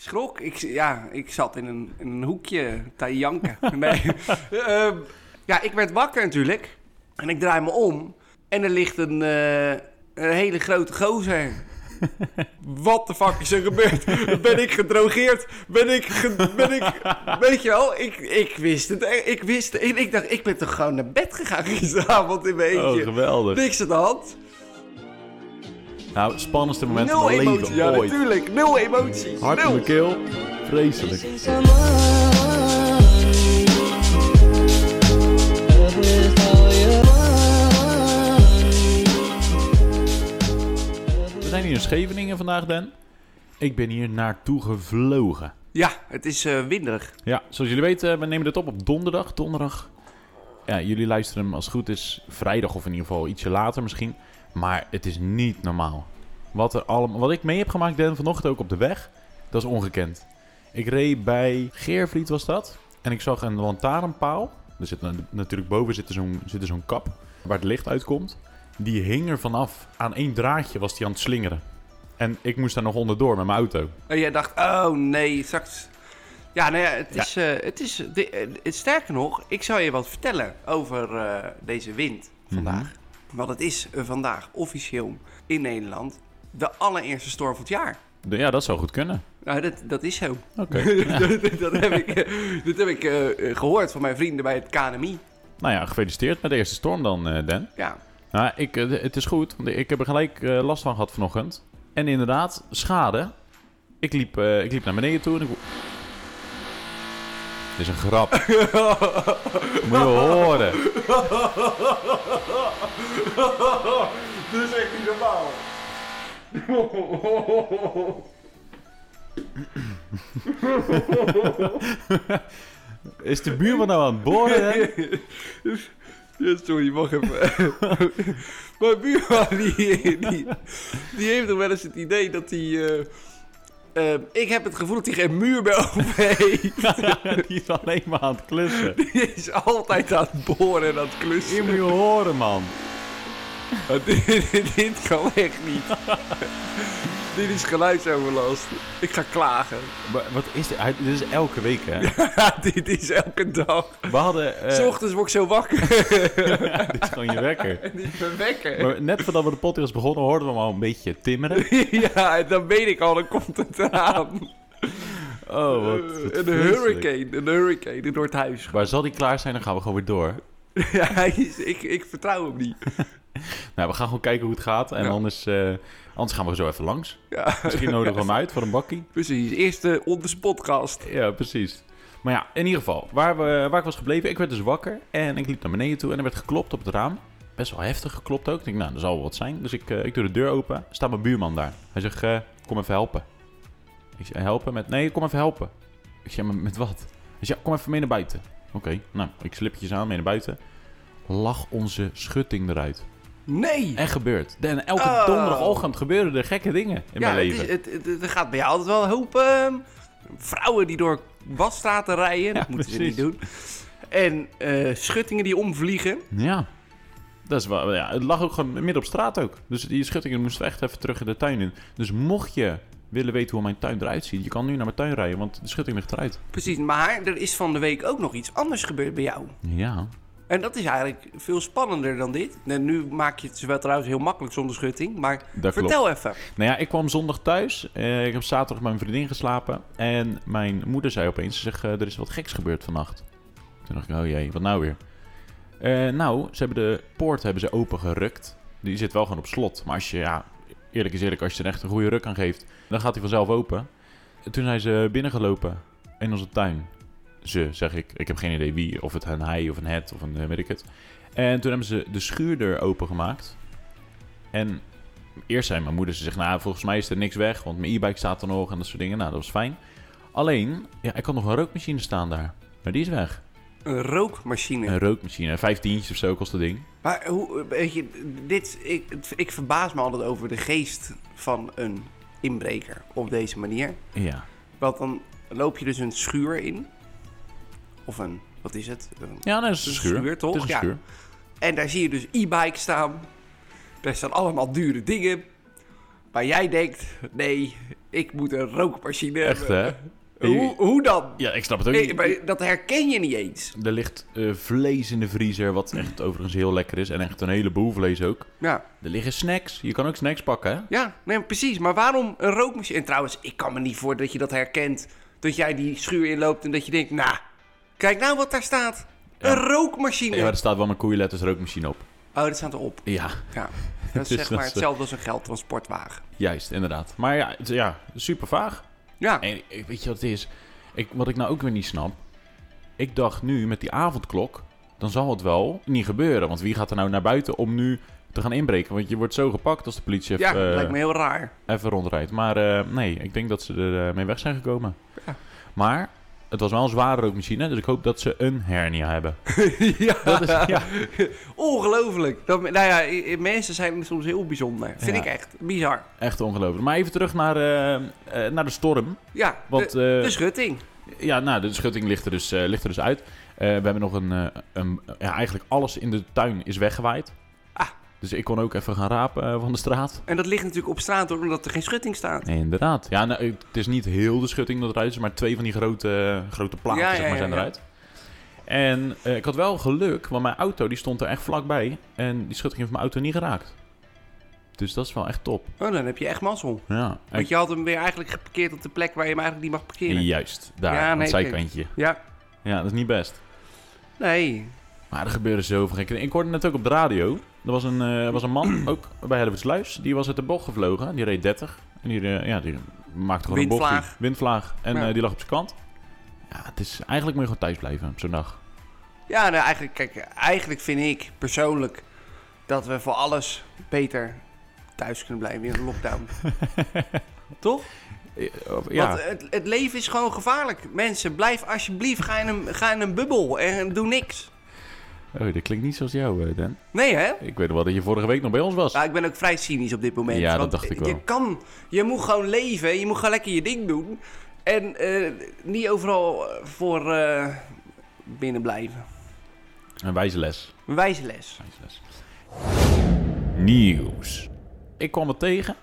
schrok. Ik, ja, ik zat in een, in een hoekje te janken. Nee. Ehm, ja, ik werd wakker natuurlijk. En ik draai me om. En er ligt een, eh, een hele grote gozer. Wat de fuck is er gebeurd? Ben ik gedrogeerd? Ben ik... ge- ben ik weet je wel, ik, ik wist het. Ik wist het. En ik dacht, ik ben toch gewoon naar bed gegaan gisteravond in mijn Oh, eentje. geweldig. Niks aan de hand. Nou, het spannendste moment Nul van mijn emotie. leven Ja, ooit. natuurlijk. Nul emoties. Hart in Nul. mijn keel. Vreselijk. We zijn hier in Scheveningen vandaag, Dan. Ik ben hier naartoe gevlogen. Ja, het is eh, winderig. Ja, zoals jullie weten, we nemen dit op op donderdag. Donderdag. Ja, jullie luisteren hem als het goed is vrijdag of in ieder geval ietsje later misschien. Maar het is niet normaal. Wat, er allemaal, wat ik mee heb gemaakt, Dan, vanochtend ook op de weg, dat is ongekend. Ik reed bij Geervliet was dat. En ik zag een lantaarnpaal. Er zit na- natuurlijk boven zit er zo'n zit er zo'n kap waar het licht uitkomt. Die hing er vanaf. Aan één draadje was die aan het slingeren. En ik moest daar nog onderdoor met mijn auto. En jij dacht, oh nee, straks... Ja, nou ja, het Ja. is... eh, het is de, eh, het- sterker nog, ik zou je wat vertellen over eh, deze wind vandaag. Want het is vandaag officieel in Nederland de allereerste storm van het jaar. Ja, dat zou goed kunnen. Nou, dat, dat is zo. Oké. dat, dat heb ik, eh, dat heb ik eh, gehoord van mijn vrienden bij het KNMI. Nou ja, gefeliciteerd met de eerste storm dan, eh, Dan. Ja, Nou, ik, het is goed, want ik heb er gelijk last van gehad vanochtend. En inderdaad, schade. Ik liep, ik liep naar beneden toe en ik... Dit is een grap. Moet je horen. dat is echt niet normaal. Is de buurman nou aan het boren? hè? Ja, sorry, wacht even. Mijn buurman, die, die, die heeft toch wel eens het idee dat hij... eh, eh, ik heb het gevoel dat hij geen muur meer over heeft. Die is alleen maar aan het klussen. Die is altijd aan het boren en aan het klussen. moet je horen, man. Dit, dit kan echt niet. Dit is geluidsoverlast. Ik ga klagen. Maar Wat is dit? Hij- Dit is elke week, hè? dit is elke dag. We hadden... eh, S ochtends word ik zo wakker. dit is gewoon je wekker. ik ben wekker. Maar net voordat we de podcast begonnen, hoorden we hem al een beetje timmeren. ja, dan weet ik al, dan komt het eraan. Oh, wat, Eh, wat een vreselijk. hurricane, een hurricane door het huis. Maar zal die klaar zijn, dan gaan we gewoon weer door. ja, hij is, ik, ik vertrouw hem niet. Nou, we gaan gewoon kijken hoe het gaat. En Ja. anders, eh, anders gaan we zo even langs. Ja, Misschien nodigen we hem uit voor een bakkie. precies. Eerste onder podcast. Ja, precies. Maar ja, in ieder geval, waar, we, waar ik was gebleven, ik werd dus wakker. En ik liep naar beneden toe en er werd geklopt op het raam. Best wel heftig geklopt ook. Ik denk, nou, er zal wel wat zijn. Dus ik, eh, ik doe de deur open. Staat mijn buurman daar. Hij zegt, eh, kom even helpen. Ik zeg, helpen met... Nee, kom even helpen. Ik zeg, met wat? Hij zegt, ja, kom even mee naar buiten. Oké, nou, ik slipjes aan, mee naar buiten. Lag onze schutting eruit. Nee! En gebeurt. En elke Oh. donderdagochtend gebeuren er gekke dingen in ja, mijn leven. Het, is- het, het, er gaat bij jou altijd wel een hoop ehm, vrouwen die door wasstraten rijden. dat moeten ze niet doen. En eh, schuttingen die omvliegen. Ja. Dat is wel, ja. Het lag ook gewoon midden op straat ook. Dus die schuttingen moesten we echt even terug in de tuin in. Dus mocht je willen weten hoe mijn tuin eruit ziet, je kan nu naar mijn tuin rijden, want de schutting ligt eruit. Precies, maar er is van de week ook nog iets anders gebeurd bij jou. Ja. En dat is eigenlijk veel spannender dan dit. En nu maak je het wel trouwens heel makkelijk zonder schutting. Maar Dat vertel even. Nou ja, ik kwam zondag thuis. Eh, ik heb zaterdag met mijn vriendin geslapen. En mijn moeder zei opeens, ze zegt, eh, er is wat geks gebeurd vannacht. Toen dacht ik, oh jee, wat nou weer? Eh, nou, ze hebben de poort hebben ze opengerukt. Die zit wel gewoon op slot. Maar als je, ja, eerlijk is eerlijk, als je er echt een goede ruk aan geeft, dan gaat hij vanzelf open. En toen zijn ze binnengelopen in onze tuin. Ze, zeg ik. Ik heb geen idee wie. Of het een hij of een het of een eh, weet ik het. En toen hebben ze de schuurdeur opengemaakt. En eerst zei mijn moeder, ze zegt, nou, volgens mij is er niks weg, want mijn e-bike staat er nog en dat soort dingen. Nou, dat was fijn. Alleen, ja, ik had nog een rookmachine staan daar. Maar die is weg. Een rookmachine. Een rookmachine, vijftientjes of zo kost dat ding. Maar hoe, weet je, dit, ik, ik verbaas me altijd over de geest van een inbreker op deze manier. Ja. Want dan loop je dus een schuur in. Of een, wat is het? Een- Ja, dat is een schuur. toch? Is een Ja. schuur. En daar zie je dus e-bikes staan. Daar staan allemaal dure dingen. Maar jij denkt, nee, ik moet een rookmachine Echt, hebben. hè? Hoe, hoe dan? Ja, ik snap het ook niet. maar dat herken je niet eens. Er ligt eh, vlees in de vriezer, wat echt overigens heel lekker is. En echt een heleboel vlees ook. Ja, Er liggen snacks. Je kan ook snacks pakken, hè? ja nee, precies. Maar waarom een rookmachine? En trouwens, ik kan me niet voor dat je dat herkent. Dat jij die schuur inloopt en dat je denkt, nou, kijk nou wat daar staat. Ja. Een rookmachine. Ja, maar er staat wel een koeienletters rookmachine op. Oh, dat staat erop. Ja, Ja, dat is Dus zeg dat maar eh, hetzelfde als een geldtransportwagen. juist, inderdaad. Maar ja, het, ja super vaag. Ja, En ik- weet je wat het is? Ik, wat ik nou ook weer niet snap. Ik dacht nu met die avondklok, dan zal het wel niet gebeuren. Want wie gaat er nou naar buiten om nu te gaan inbreken? Want je wordt zo gepakt als de politie ja even, eh, lijkt me heel raar. even rondrijdt. Maar eh, nee, ik denk dat ze er eh, mee weg zijn gekomen. Ja. Maar het was wel een zware rookmachine, dus ik hoop dat ze een hernia hebben. ja, Dat is, ja. ongelooflijk. Dat, nou ja, mensen zijn soms heel bijzonder. Vind Ja. ik echt bizar. Echt ongelooflijk. Maar even terug naar, eh, eh, naar de storm. Ja, Want de, eh, de schutting. ja, nou, de schutting ligt er dus, eh, ligt er dus uit. Eh, we hebben nog een, eh, een... Ja, eigenlijk alles in de tuin is weggewaaid. Dus ik kon ook even gaan rapen eh, van de straat. En dat ligt natuurlijk op straat hoor, omdat er geen schutting staat. Nee, inderdaad. Ja, nou, het is niet heel de schutting dat eruit is, maar twee van die grote, grote platen Ja, zeg maar, zijn ja. eruit. En eh, ik had wel geluk, want mijn auto die stond er echt vlakbij. En die schutting heeft mijn auto niet geraakt. Dus dat is wel echt top. Oh, dan heb je echt mazzel. Ja, Want je had hem weer eigenlijk geparkeerd op de plek waar je hem eigenlijk niet mag parkeren. juist. Daar, Ja, aan het zijkantje. Ja. Ja, dat is niet best. Nee. Maar er gebeuren zoveel gekke dingen. Ik hoorde net ook op de radio. Er was een, eh, was een man, ook bij Hellevoetsluis. Die was uit de bocht gevlogen. Die reed 30. En die, eh, ja, die maakte gewoon een Windvlaag. bochtje. Windvlaag. En Ja. eh, die lag op zijn kant. Ja, het is, eigenlijk moet je gewoon thuis blijven op zo'n dag. Ja, nou, eigenlijk, kijk, eigenlijk vind ik persoonlijk dat we voor alles beter thuis kunnen blijven in de lockdown. Toch? Ja, Want het, het leven is gewoon gevaarlijk. Mensen, blijf alsjeblieft, ga in een, ga in een bubbel en doe niks. Oh, dat klinkt niet zoals jou, eh, Dan. Nee, hè? Ik weet wel dat je vorige week nog bij ons was. Nou, ik ben ook vrij cynisch op dit moment. Ja, dat dacht ik wel. Je kan, je moet gewoon leven, je moet gewoon lekker je ding doen. En eh, niet overal eh, voor eh, binnen blijven. Een wijze les. Een wijze les. Wijze les. Nieuws. Ik kwam het tegen.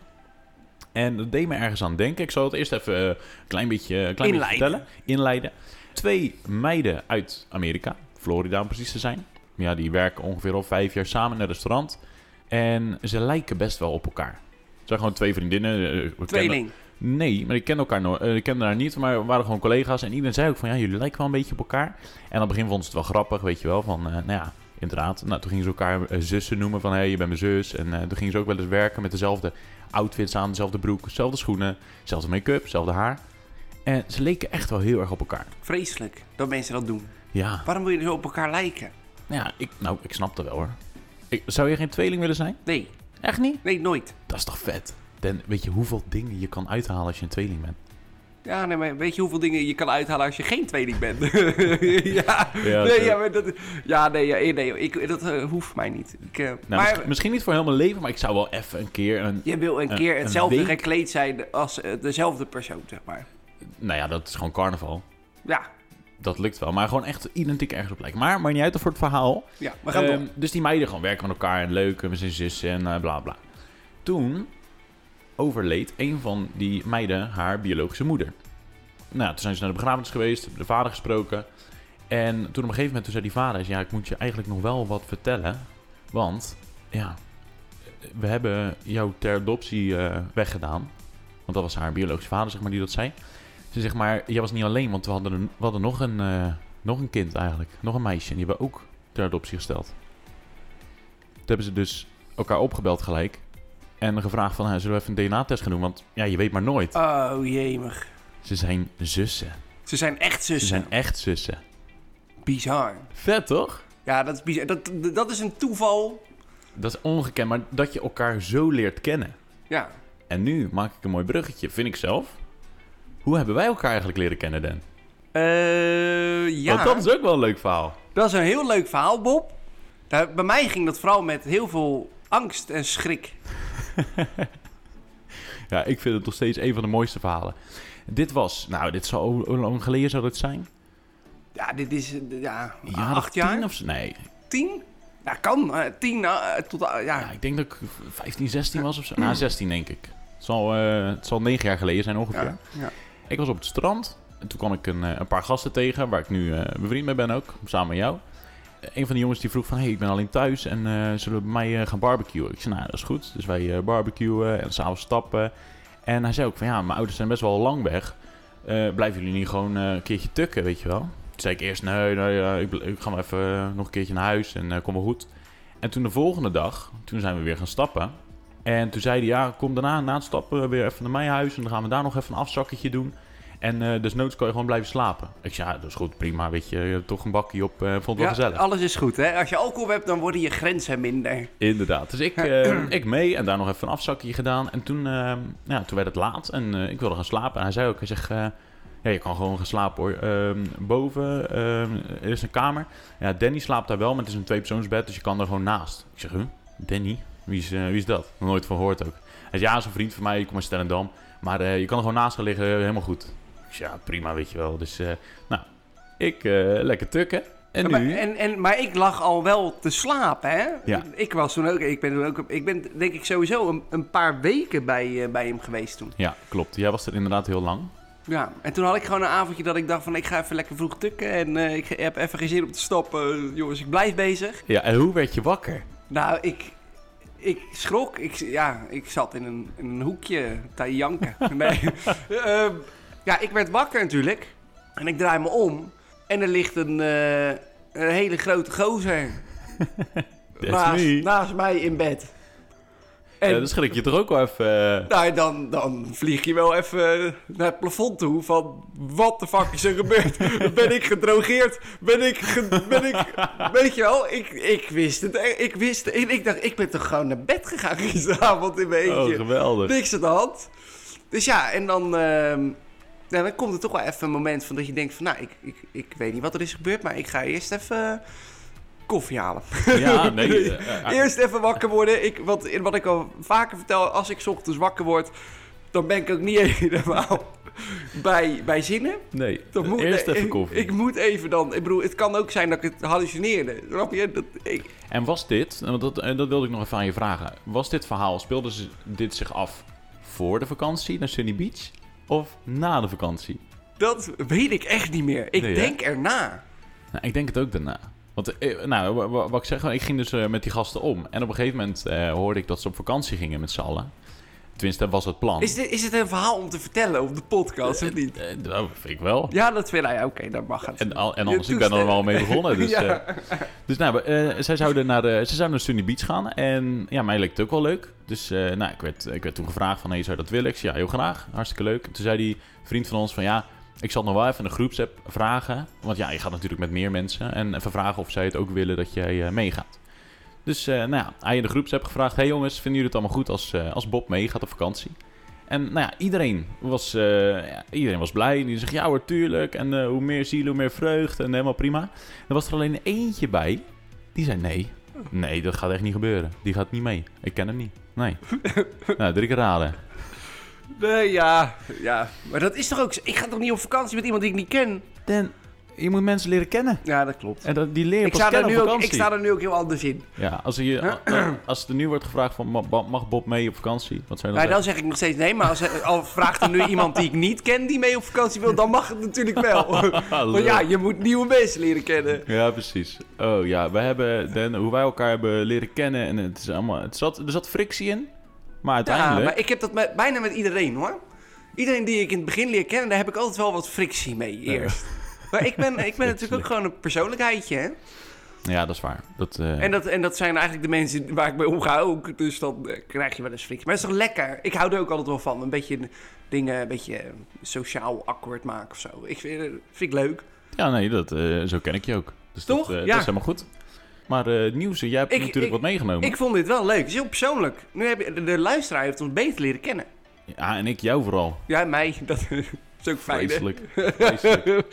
En dat deed me ergens aan denken. Ik zal het eerst even een klein beetje, klein beetje vertellen. Inleiden. Twee meiden uit Amerika. Florida om precies te zijn. Ja, die werken ongeveer al vijf jaar samen in een restaurant. En ze lijken best wel op elkaar. Het zijn gewoon twee vriendinnen. eh, kennen- Tweeling. Nee, maar ik ken elkaar nooit. ik kende haar niet, maar we waren gewoon collega's. En iedereen zei ook van, ja, jullie lijken wel een beetje op elkaar. En aan het begin vonden ze het wel grappig, weet je wel. Van, eh, nou ja, inderdaad. Nou, toen gingen ze elkaar eh, zussen noemen. Van, hé, hey, je bent mijn zus. En eh, toen gingen ze ook wel eens werken met dezelfde outfits aan. Dezelfde broek, dezelfde schoenen. Dezelfde make-up, dezelfde haar. En ze leken echt wel heel erg op elkaar. Vreselijk dat mensen dat doen. Ja, Waarom wil je zo op elkaar lijken? Nou ja, ik, nou, ik snap dat wel hoor. Ik, zou je geen tweeling willen zijn? Nee, Echt niet? nee, nooit. Dat is toch vet? Dan weet je hoeveel dingen je kan uithalen als je een tweeling bent. Ja, nee, maar weet je hoeveel dingen je kan uithalen als je geen tweeling bent? ja, Ja, nee, ja, maar dat, ja, nee, ja, nee ik, dat eh, hoeft mij niet. Ik, eh, Nou, maar misschien, niet voor heel mijn leven, maar ik zou wel even een keer een... je wil een een- keer hetzelfde gekleed zijn als eh, dezelfde persoon, zeg maar. Nou ja, dat is gewoon carnaval. Ja, Dat lukt wel, maar gewoon echt identiek ergens op lijken. Maar, maar niet uit voor het verhaal. ja we gaan Ehm, dus die meiden gewoon werken met elkaar en leuk, en we zijn zussen en eh, bla bla. Toen overleed een van die meiden haar biologische moeder. Nou, toen zijn ze naar de begrafenis geweest, hebben de vader gesproken. En toen op een gegeven moment toen zei die vader, ja, ik moet je eigenlijk nog wel wat vertellen. Want, ja, we hebben jou ter adoptie eh, weggedaan. Want dat was haar biologische vader, zeg maar, die dat zei. Ze zegt maar, jij was niet alleen, want we hadden, een, we hadden nog, een, eh, nog een kind eigenlijk. Nog een meisje, en die hebben we ook ter adoptie gesteld. Toen hebben ze dus elkaar opgebeld gelijk. En gevraagd van, "Nou, zullen we even een DNA-test gaan doen? Want ja, je weet maar nooit. Oh, jemig. Ze zijn zussen. Ze zijn echt Ze zussen. zijn echt zussen. Bizar. Vet, toch? Ja, dat is bizar. Dat, dat is een toeval. Dat is ongekend, maar dat je elkaar zo leert kennen. Ja. En nu maak ik een mooi bruggetje, vind ik zelf. Hoe hebben wij elkaar eigenlijk leren kennen, Dan? Eh, ja. Want dat is ook wel een leuk verhaal. Dat is een heel leuk verhaal, Bob. Nou, bij mij ging dat vooral met heel veel angst en schrik. Ja, ik vind het nog steeds een van de mooiste verhalen. Dit was, nou, dit zou, hoe lang geleden zou dat zijn? Ja, dit is ja, acht jaar? tien of zo? Nee, Tien? Ja, kan. eh, tien eh, tot... eh, ja. ja, ik denk dat ik 15, 16 was of zo. Nou, 16 denk ik. Het zal, het zal negen jaar geleden zijn ongeveer. Ja, ja. Ik was op het strand en toen kwam ik een, eh, een paar gasten tegen, waar ik nu eh, bevriend mee ben ook, samen met jou. Eh, Een van de jongens die vroeg van, hey, ik ben alleen thuis en eh, zullen we bij mij gaan barbecuen? Ik zei, nou, dat is goed. Dus wij barbecuen en s'avonds stappen. En hij zei ook van, ja, mijn ouders zijn best wel lang weg. Blijven jullie niet gewoon een keertje tukken, weet je wel? Toen zei ik eerst, nee, nee ik, ik ga maar even nog een keertje naar huis en kom wel goed. En toen de volgende dag, toen zijn we weer gaan stappen. En toen zei hij, ja, kom daarna na het stappen weer even naar mijn huis. En dan gaan we daar nog even een afzakketje doen. En eh desnoods kan je gewoon blijven slapen. Ik zei, ja, dat is goed, prima, weet je. je toch een bakje op, eh, vond het wel gezellig. alles is goed, hè? Als je alcohol hebt, dan worden je grenzen minder. Inderdaad. Dus ik, eh, ik mee en daar nog even een afzakje gedaan. En toen, ja, toen werd het laat en ik wilde gaan slapen. En hij zei ook, hij zegt, ja, je kan gewoon gaan slapen hoor. Ehm, boven ehm, er is een kamer. Ja, Danny slaapt daar wel, maar het is een tweepersoonsbed, dus je kan er gewoon naast. Ik zeg, huh? Danny? Wie is, eh, wie is dat? Nog nooit van gehoord ook. Hij zei, ja, is een vriend van mij, ik kom uit Stellendam. Maar eh, je kan er gewoon naast gaan liggen, helemaal goed. Zei, ja, prima, weet je wel. Dus, eh, nou, ik eh, lekker tukken. En maar, nu? en, en, maar ik lag al wel te slapen, hè? Ja. Ik was toen ook, ik ben toen ook, ik ben denk ik sowieso een, een paar weken bij, eh, bij hem geweest toen. Ja, klopt. Jij was er inderdaad heel lang. Ja, en toen had ik gewoon een avondje dat ik dacht van ik ga even lekker vroeg tukken en eh, ik heb even geen zin om te stoppen. Jongens, ik blijf bezig. Ja, en hoe werd je wakker? Nou, ik, ik schrok. Ik, ja, ik zat in een, in een hoekje te janken. Nee. Ehm, ja, ik werd wakker natuurlijk. En ik draai me om. En er ligt een, eh, een hele grote gozer naast, naast mij in bed. En Ja, dan schrik je toch ook wel even... eh, nou, dan, dan vlieg je wel even naar het plafond toe van... Wat de fuck is er gebeurd? ben ik gedrogeerd? Ben ik... ge- ben ik weet je wel, ik, ik wist het. eh, Ik wist en ik dacht, ik ben toch gewoon naar bed gegaan gisteravond in mijn oh, eentje. geweldig. Niks aan de hand. Dus ja, en dan... ehm, nou, dan komt er toch wel even een moment van dat je denkt van... Nou, ik, ik, ik weet niet wat er is gebeurd, maar ik ga eerst even koffie halen. Ja, nee. eh, eh, Eerst even wakker worden. Ik, wat, wat ik al vaker vertel, als ik 's ochtends wakker word, dan ben ik ook niet helemaal bij, bij zinnen. nee. Dan moet, Eerst even koffie. Ik, moet even dan. Ik bedoel, het kan ook zijn dat ik het hallucineerde. Snap je? Dat, ik, En was dit, want dat, dat wilde ik nog even aan je vragen. Was dit verhaal, speelde ze dit zich af voor de vakantie naar Sunny Beach? Of na de vakantie? dat weet ik echt niet meer. Ik Nee, hè? denk erna. Nou, ik denk het ook daarna. Want, eh, nou, wa- wa- wat ik zeg, ik ging dus eh, met die gasten om. En op een gegeven moment eh, hoorde ik dat ze op vakantie gingen met z'n allen. Tenminste, dat was het plan. Is, dit, is het een verhaal om te vertellen op de podcast of niet? Dat vind ik wel. Ja, dat vind ik. Oké, dat mag het. En, al, en anders, ik ben er al mee begonnen. Dus, Ja. dus nou, eh, zij zouden naar, de, ze zouden naar Sunny Beach gaan. En ja, mij leek het ook wel leuk. Dus nou, ik, werd, ik werd toen gevraagd van, hey, zou dat willen? Ik zei, ja, heel graag. Hartstikke leuk. En toen zei die vriend van ons van, ja, ik zal nog wel even in de groepsapp vragen. Want ja, je gaat natuurlijk met meer mensen. En even vragen of zij het ook willen dat jij eh, meegaat. Dus eh, nou ja, hij in de groepsapp gevraagd, hey jongens, vinden jullie het allemaal goed als, eh, als Bob meegaat op vakantie? En nou ja, iedereen was, ja, iedereen was blij. En die zegt, ja hoor, tuurlijk. En hoe meer ziel, hoe meer vreugd. En helemaal prima. Er was er alleen eentje bij. Die zei, nee. Nee, dat gaat echt niet gebeuren. Die gaat niet mee. Ik ken hem niet. Nee. nou, drie keer raden. Nee, ja, ja. Maar dat is toch ook... zo- Ik ga toch niet op vakantie met iemand die ik niet ken? Dan, je moet mensen leren kennen. Ja, dat klopt. En dat, die leer je Ik pas sta, er kennen nu op ook, vakantie. ik sta er nu ook heel anders in. Ja, als, je, als er nu wordt gevraagd van, ma- mag Bob mee op vakantie? Wat zou je Nou, dan dan zeg ik nog steeds nee, maar als er, al vraagt er nu iemand die ik niet ken die mee op vakantie wil, dan mag het natuurlijk wel. Want ja, je moet nieuwe mensen leren kennen. Ja, precies. Oh ja, we hebben Dan, hoe wij elkaar hebben leren kennen en het is allemaal, het zat, er zat frictie in, maar Ja, uiteindelijk. maar ik heb dat met, bijna met iedereen hoor. Iedereen die ik in het begin leer kennen, daar heb ik altijd wel wat frictie mee eerst. Maar ik ben, ik ben natuurlijk ook gewoon een persoonlijkheidje, hè? Ja, dat is waar. Dat, eh, En dat, en dat zijn eigenlijk de mensen waar ik mee omga ook. Dus dan eh, krijg je wel eens frictie. Maar het is toch lekker? Ik hou er ook altijd wel van. Een beetje dingen, een beetje eh, sociaal akkoord maken of zo. Ik vind, vind ik leuk. Ja, nee, dat, zo ken ik je ook. Dus Toch? Dat, Ja. dat is helemaal goed. Maar nieuws, jij hebt Ik- natuurlijk ik- wat meegenomen. Ik vond dit wel leuk. Het is heel persoonlijk. Nu heb je, de, de luisteraar heeft ons beter leren kennen. Ja, en ik jou vooral. Ja, mij. Dat is ook fijn? Vreselijk. Vreselijk.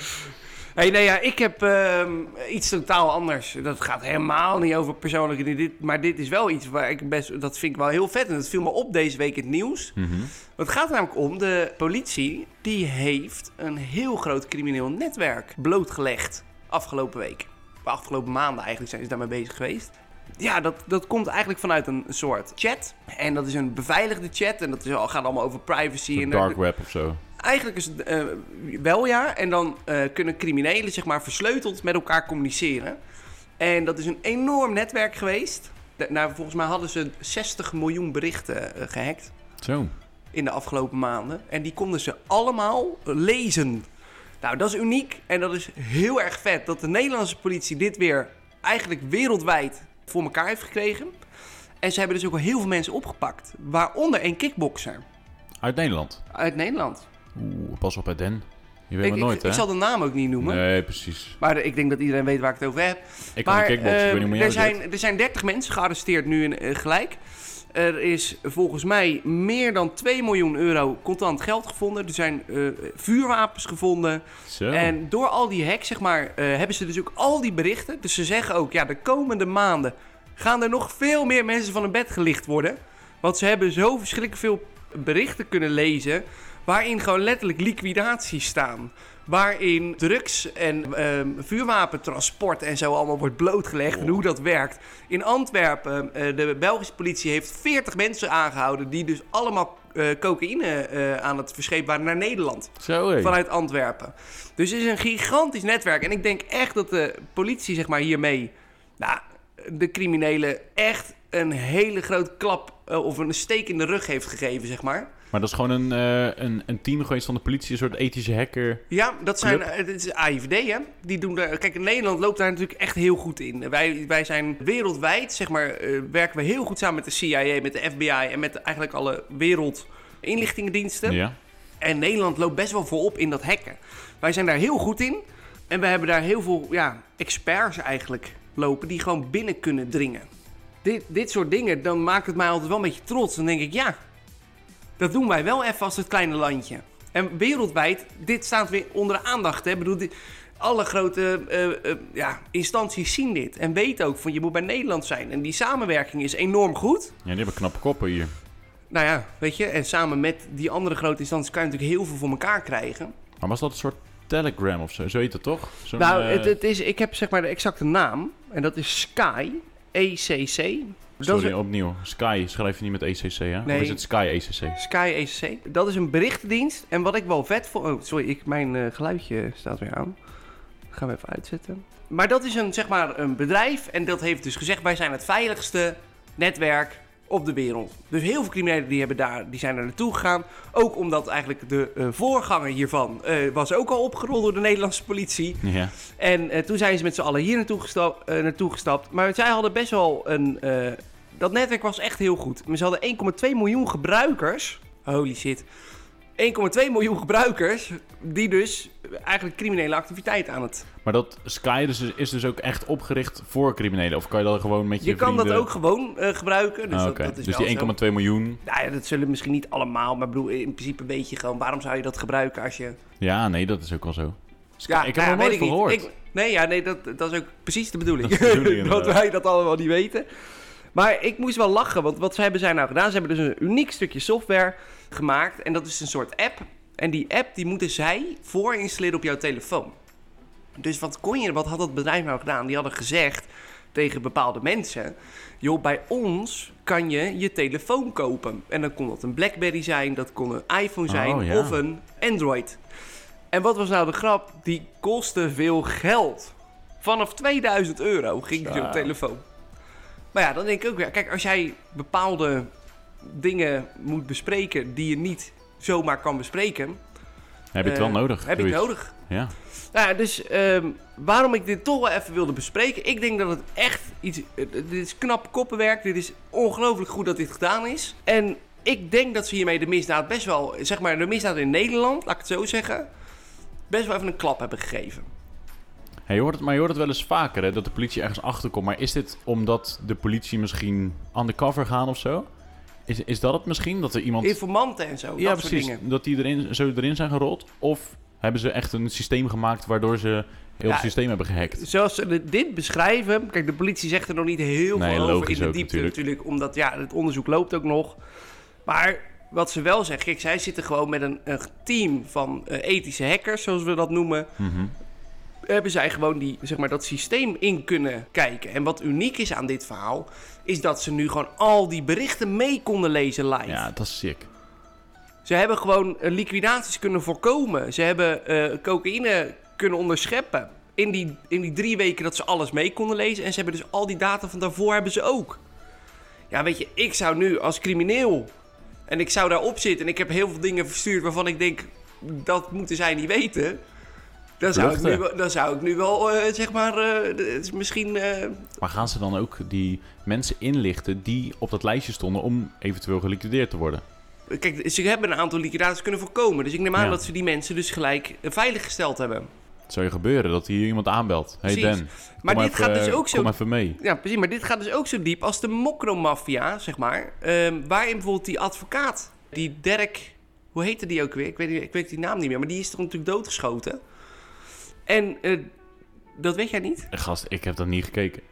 Hey, nee, ja, ik heb ehm, iets totaal anders. Dat gaat helemaal niet over persoonlijke. Dit, maar dit is wel iets waar ik best... Dat vind ik wel heel vet. En dat viel me op deze week in het nieuws. Mhm. Het gaat namelijk om, de politie... die heeft een heel groot crimineel netwerk blootgelegd. Afgelopen week. De afgelopen maanden eigenlijk zijn ze daarmee bezig geweest. ja, dat, dat komt eigenlijk vanuit een soort chat. En dat is een beveiligde chat. En dat is, gaat allemaal over privacy. En dark web of zo. Eigenlijk is het eh, wel ja. En dan eh, kunnen criminelen zeg maar versleuteld met elkaar communiceren. En dat is een enorm netwerk geweest. Nou, volgens mij hadden ze 60 miljoen berichten eh, gehackt Zo. in de afgelopen maanden. En die konden ze allemaal lezen. Nou, dat is uniek en dat is heel erg vet dat de Nederlandse politie dit weer eigenlijk wereldwijd voor elkaar heeft gekregen. En ze hebben dus ook al heel veel mensen opgepakt, waaronder een kickboxer Uit Nederland. uit Nederland. Oeh, pas op bij Den. Je weet Ik, maar ik- nooit, ik, hè? zal de naam ook niet noemen. Nee, precies. Maar ik denk dat iedereen weet waar ik het over heb. Ik kan maar kickboksen, ik eh, weet niet hoe jij er, zijn, er zijn 30 mensen gearresteerd nu in, eh, gelijk. Er is volgens mij meer dan 2 miljoen euro contant geld gevonden. Er zijn eh, vuurwapens gevonden. Zo. En door al die hacks, zeg maar, eh, hebben ze dus ook al die berichten. Dus ze zeggen ook, ja, de komende maanden gaan er nog veel meer mensen van hun bed gelicht worden. Want ze hebben zo verschrikkelijk veel berichten kunnen lezen. Waarin gewoon letterlijk liquidaties staan. Waarin drugs en ehm, vuurwapentransport en zo allemaal wordt blootgelegd. En hoe dat werkt. In Antwerpen, eh, de Belgische politie heeft 40 mensen aangehouden. Die dus allemaal eh, cocaïne eh, aan het verschepen waren naar Nederland Zo, vanuit Antwerpen. Dus het is een gigantisch netwerk. En ik denk echt dat de politie zeg maar, hiermee nou, de criminelen echt een hele grote klap of een steek in de rug heeft gegeven, zeg maar. Maar dat is gewoon een, eh, een, een team geweest van de politie, een soort ethische hacker. Ja, dat zijn, eh, het is AIVD, hè. Die doen daar, kijk, Nederland loopt daar natuurlijk echt heel goed in. Wij, wij zijn wereldwijd, zeg maar, eh, werken we heel goed samen met de CIA, met de FBI en met eigenlijk alle wereldinlichtingendiensten. Ja. En Nederland loopt best wel voorop in dat hacken. Wij zijn daar heel goed in. En we hebben daar heel veel ja, experts eigenlijk lopen die gewoon binnen kunnen dringen. Dit, dit soort dingen, dan maakt het mij altijd wel een beetje trots. Dan denk ik, ja, dat doen wij wel even als het kleine landje. En wereldwijd, dit staat weer onder de aandacht. Hè? Ik bedoel, dit- alle grote eh, ja, instanties zien dit. En weten ook van je moet bij Nederland zijn. En die samenwerking is enorm goed. ja, die hebben knappe koppen hier. Nou ja, weet je, en samen met die andere grote instanties kan je natuurlijk heel veel voor elkaar krijgen. Maar was dat een soort Telegram of zo? Zo heet het toch? Zo'n, nou, eh, het, het is, ik heb zeg maar de exacte naam. En dat is Sky, ECC. Sorry, is, opnieuw. Sky schrijf je niet met ECC, hè? Nee. Of is het Sky ECC? Sky ECC. Dat is een berichtendienst. En wat ik wel vet vond... Oh, sorry, ik, mijn eh, geluidje staat weer aan. Dat gaan we even uitzetten. Maar dat is een, zeg maar, een bedrijf. En dat heeft dus gezegd... wij zijn het veiligste netwerk op de wereld. Dus heel veel criminelen die, hebben daar, die zijn er naartoe gegaan. Ook omdat eigenlijk de eh, voorganger hiervan... eh, was ook al opgerold door de Nederlandse politie. Ja. En toen zijn ze met z'n allen hier naartoe, gesta- eh, naartoe gestapt. Maar zij hadden best wel een... dat netwerk was echt heel goed. Maar Ze hadden 1,2 miljoen gebruikers. Holy shit. 1,2 miljoen gebruikers die dus eigenlijk criminele activiteiten aan het... Maar dat Sky dus, is dus ook echt opgericht voor criminelen? Of kan je dat gewoon met je Je kan dat ook gewoon eh, gebruiken. Dus, Ah, dat, oké. dat is dus die zo. 1,2 miljoen... Nou ja, dat zullen misschien niet allemaal. Maar bedoel, in principe weet je gewoon... Waarom zou je dat gebruiken als je... Ja, nee, dat is ook wel zo. Sky, Ja, ik heb nou er nooit ik gehoord. Ik- nee, ja, nee dat, dat is ook precies de bedoeling. Dat de bedoeling, dat wij dat allemaal niet weten. Maar ik moest wel lachen, want wat hebben zij nou gedaan? Ze hebben dus een uniek stukje software gemaakt. En dat is een soort app. En die app die moeten zij voorinstalleren op jouw telefoon. Dus wat kon je, wat had dat bedrijf nou gedaan? Die hadden gezegd tegen bepaalde mensen: joh, bij ons kan je je telefoon kopen. En dan kon dat een Blackberry zijn, dat kon een iPhone zijn Oh, ja. of een Android. En wat was nou de grap? Die kostte veel geld. Vanaf 2000 euro ging Zo. op telefoon. Maar ja, dan denk ik ook weer, kijk, als jij bepaalde dingen moet bespreken die je niet zomaar kan bespreken, Heb je het wel eh, nodig? Heb je het nodig? Ja. Nou ja, dus ehm, waarom ik dit toch wel even wilde bespreken. Ik denk dat het echt iets. dit is knap koppenwerk. Dit is ongelooflijk goed dat dit gedaan is. En ik denk dat ze hiermee de misdaad best wel. Zeg maar, de misdaad in Nederland, laat ik het zo zeggen. Best wel even een klap hebben gegeven. Hey, je hoort het, maar je hoort het wel eens vaker, hè, dat de politie ergens achterkomt. Maar is dit omdat de politie misschien undercover gaan of zo? Is, is dat het misschien? Dat er iemand... Informanten en zo. ja, dat soort precies. dingen. Dat die erin, zo erin zijn gerold? Of hebben ze echt een systeem gemaakt waardoor ze heel Ja, het systeem hebben gehackt? Zoals ze dit beschrijven. Kijk, de politie zegt er nog niet heel Nee, veel over in de diepte natuurlijk. natuurlijk. Omdat ja, het onderzoek loopt ook nog. Maar wat ze wel zeggen. Kijk, zij zitten gewoon met een, een team van eh, ethische hackers, zoals we dat noemen. Mhm. Hebben zij gewoon die, zeg maar, dat systeem in kunnen kijken. En wat uniek is aan dit verhaal, is dat ze nu gewoon al die berichten mee konden lezen live. Ja, dat is sick. Ze hebben gewoon eh, liquidaties kunnen voorkomen. Ze hebben eh, cocaïne kunnen onderscheppen. In die, in die drie weken dat ze alles mee konden lezen. En ze hebben dus al die data van daarvoor hebben ze ook. Ja, weet je, ik zou nu als crimineel... En ik zou daarop zitten en ik heb heel veel dingen verstuurd waarvan ik denk... Dat moeten zij niet weten. Dan zou, ik nu, dan zou ik nu wel, eh, zeg maar, eh, het is misschien... eh, Maar gaan ze dan ook die mensen inlichten die op dat lijstje stonden om eventueel geliquideerd te worden? kijk, ze hebben een aantal liquidaties kunnen voorkomen. Dus ik neem aan Ja. dat ze die mensen dus gelijk veilig gesteld hebben. Het zou je gebeuren dat hier iemand aanbelt. Hey Precies. Dan, Maar dit even, gaat dus ook zo- Kom even mee. Ja, precies. Maar dit gaat dus ook zo diep als de mokromafia, zeg maar. Ehm, waarin bijvoorbeeld die advocaat, die Dirk... Hoe heette die ook weer? Ik weet, ik weet die naam niet meer. Maar die is toch natuurlijk doodgeschoten? En eh, dat weet jij niet? Eh, Gast, ik heb dat niet gekeken.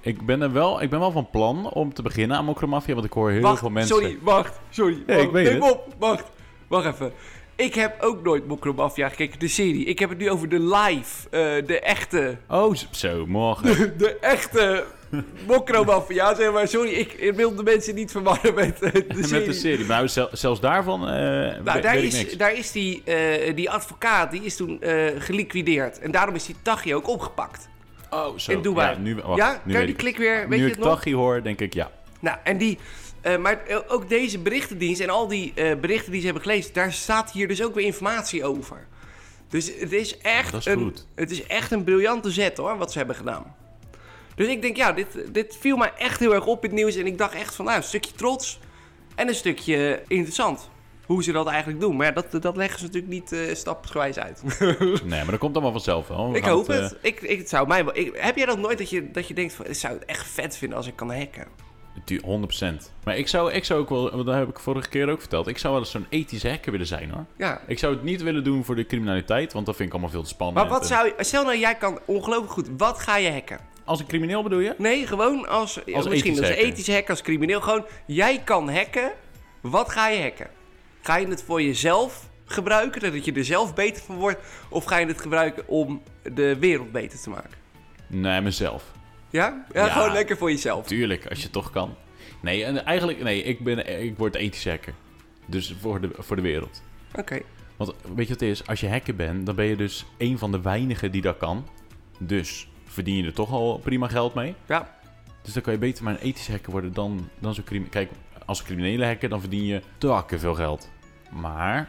Ik ben, er wel, ik ben wel van plan om te beginnen aan Mokromafia, want ik hoor heel wacht, veel mensen... sorry, wacht, sorry. Wacht, ik weet neem het. op, wacht, wacht even. Ik heb ook nooit Mokromafia gekeken, de serie. Ik heb het nu over de live, eh, de echte, Oh, zo, morgen. de echte Mokromafia, zeg maar. Sorry, ik, ik wil de mensen niet verwarren met eh, de serie. Met de serie. Nou, zel- zelfs daarvan eh Nou, we- daar weet is, ik niks. daar is die, die advocaat, die is toen geliquideerd. En daarom is die Tachi ook opgepakt. Oh, zo. in Dubai. Ja, nu, wacht, ja, nu kan je weet die ik klik weer, weet nu je ik het nog? Tachi hoor, denk ik ja. Nou, en die, eh, maar eh, ook deze berichtendienst en al die eh, berichten die ze hebben gelezen, daar staat hier dus ook weer informatie over. Dus het is echt, is een, goed. Het is echt een briljante zet hoor, wat ze hebben gedaan. Dus ik denk, ja, dit, dit viel mij echt heel erg op in het nieuws. En ik dacht echt van, nou, een stukje trots en een stukje interessant. Hoe ze dat eigenlijk doen. Maar ja, dat, dat leggen ze natuurlijk niet stapsgewijs uit. Nee, maar dat komt allemaal vanzelf wel. We ik hoop het. Ik, ik, het zou mij wel, ik, heb jij dat nooit dat je, dat je denkt van, ik zou het echt vet vinden als ik kan hacken? Tu- 100%. Maar ik zou, ik zou ook wel, dat heb ik vorige keer ook verteld, ik zou wel eens zo'n ethische hacker willen zijn hoor. Ja, Ik zou het niet willen doen voor de criminaliteit, want dat vind ik allemaal veel te spannend. Maar wat zou je... Stel nou, jij kan ongelooflijk goed. Wat ga je hacken? Als een crimineel bedoel je? Nee, gewoon als... misschien ethisch als ethische hacker, als crimineel. Gewoon, jij kan hacken. Wat ga je hacken? Ga je het voor jezelf gebruiken, dat je er zelf beter van wordt? Of ga je het gebruiken om de wereld beter te maken? Nee, mezelf. Ja? Ja, Ja. gewoon lekker voor jezelf. Tuurlijk, als je toch kan. Nee, en eigenlijk, nee, ik, ben, ik word ethisch hacker. Dus voor de, voor de wereld. Oké. Want weet je wat het is? Als je hacker bent, dan ben je dus een van de weinigen die dat kan. Dus verdien je er toch al prima geld mee. Ja. Dus dan kan je beter maar een ethisch hacker worden dan, dan zo'n crimineel. Kijk, als criminele hacker, dan verdien je takken veel geld. Maar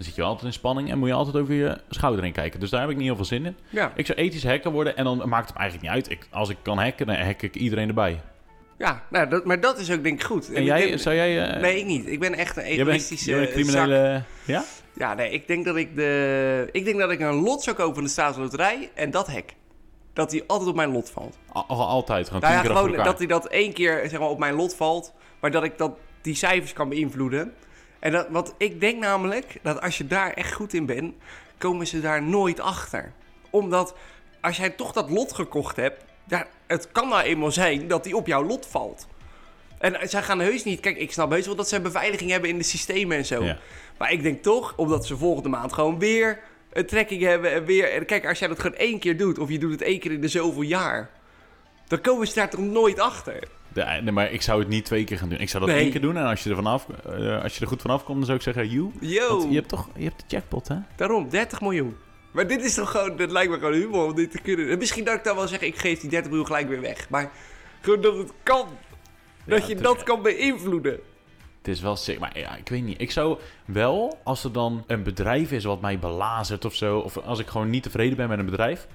dan zit je altijd in spanning en moet je altijd over je schouder heen kijken. Dus daar heb ik niet heel veel zin in. Ja. Ik zou ethisch hacker worden en dan maakt het me eigenlijk niet uit. Ik, als ik kan hacken, dan hack ik iedereen erbij. Ja, nou, dat, maar dat is ook denk ik goed. En jij, denk- zou jij... eh, Nee, ik niet. Ik ben echt een jij bent, egoïstische jij bent een zak. criminele... Ja? Ja, nee, ik denk dat ik de... Ik denk dat ik een lot zou kopen van de staatsloterij en dat hack. Dat die altijd op mijn lot valt. Al, al- altijd, gewoon Nou ja, gewoon dat hij dat één keer zeg maar, op mijn lot valt, maar dat ik dat, die cijfers kan beïnvloeden. En dat, wat ik denk namelijk, dat als je daar echt goed in bent, komen ze daar nooit achter. Omdat als jij toch dat lot gekocht hebt, ja, het kan nou eenmaal zijn dat die op jouw lot valt. En zij gaan heus niet, kijk, ik snap heus wel dat ze beveiliging hebben in de systemen en zo. Ja. Maar ik denk toch, omdat ze volgende maand gewoon weer een trekking hebben en weer... En kijk, als jij dat gewoon één keer doet, of je doet het één keer in de zoveel jaar... dan komen ze daar toch nooit achter? De- nee, maar ik zou het niet twee keer gaan doen. Ik zou dat Nee. één keer doen en als je er, vanaf, eh, als je er goed vanaf komt, dan zou ik zeggen, you. Yo, je hebt toch je hebt de jackpot, hè? daarom, 30 miljoen. Maar dit is toch gewoon, dat lijkt me gewoon humor om dit te kunnen. En misschien dat ik dan wel zeg, ik geef die 30 miljoen gelijk weer weg. Maar gewoon dat het kan. Dat Ja, je dat kan beïnvloeden. Het is wel sick, maar ja, ik weet niet. Ik zou wel, als er dan een bedrijf is wat mij belazert of zo, of als ik gewoon niet tevreden ben met een bedrijf,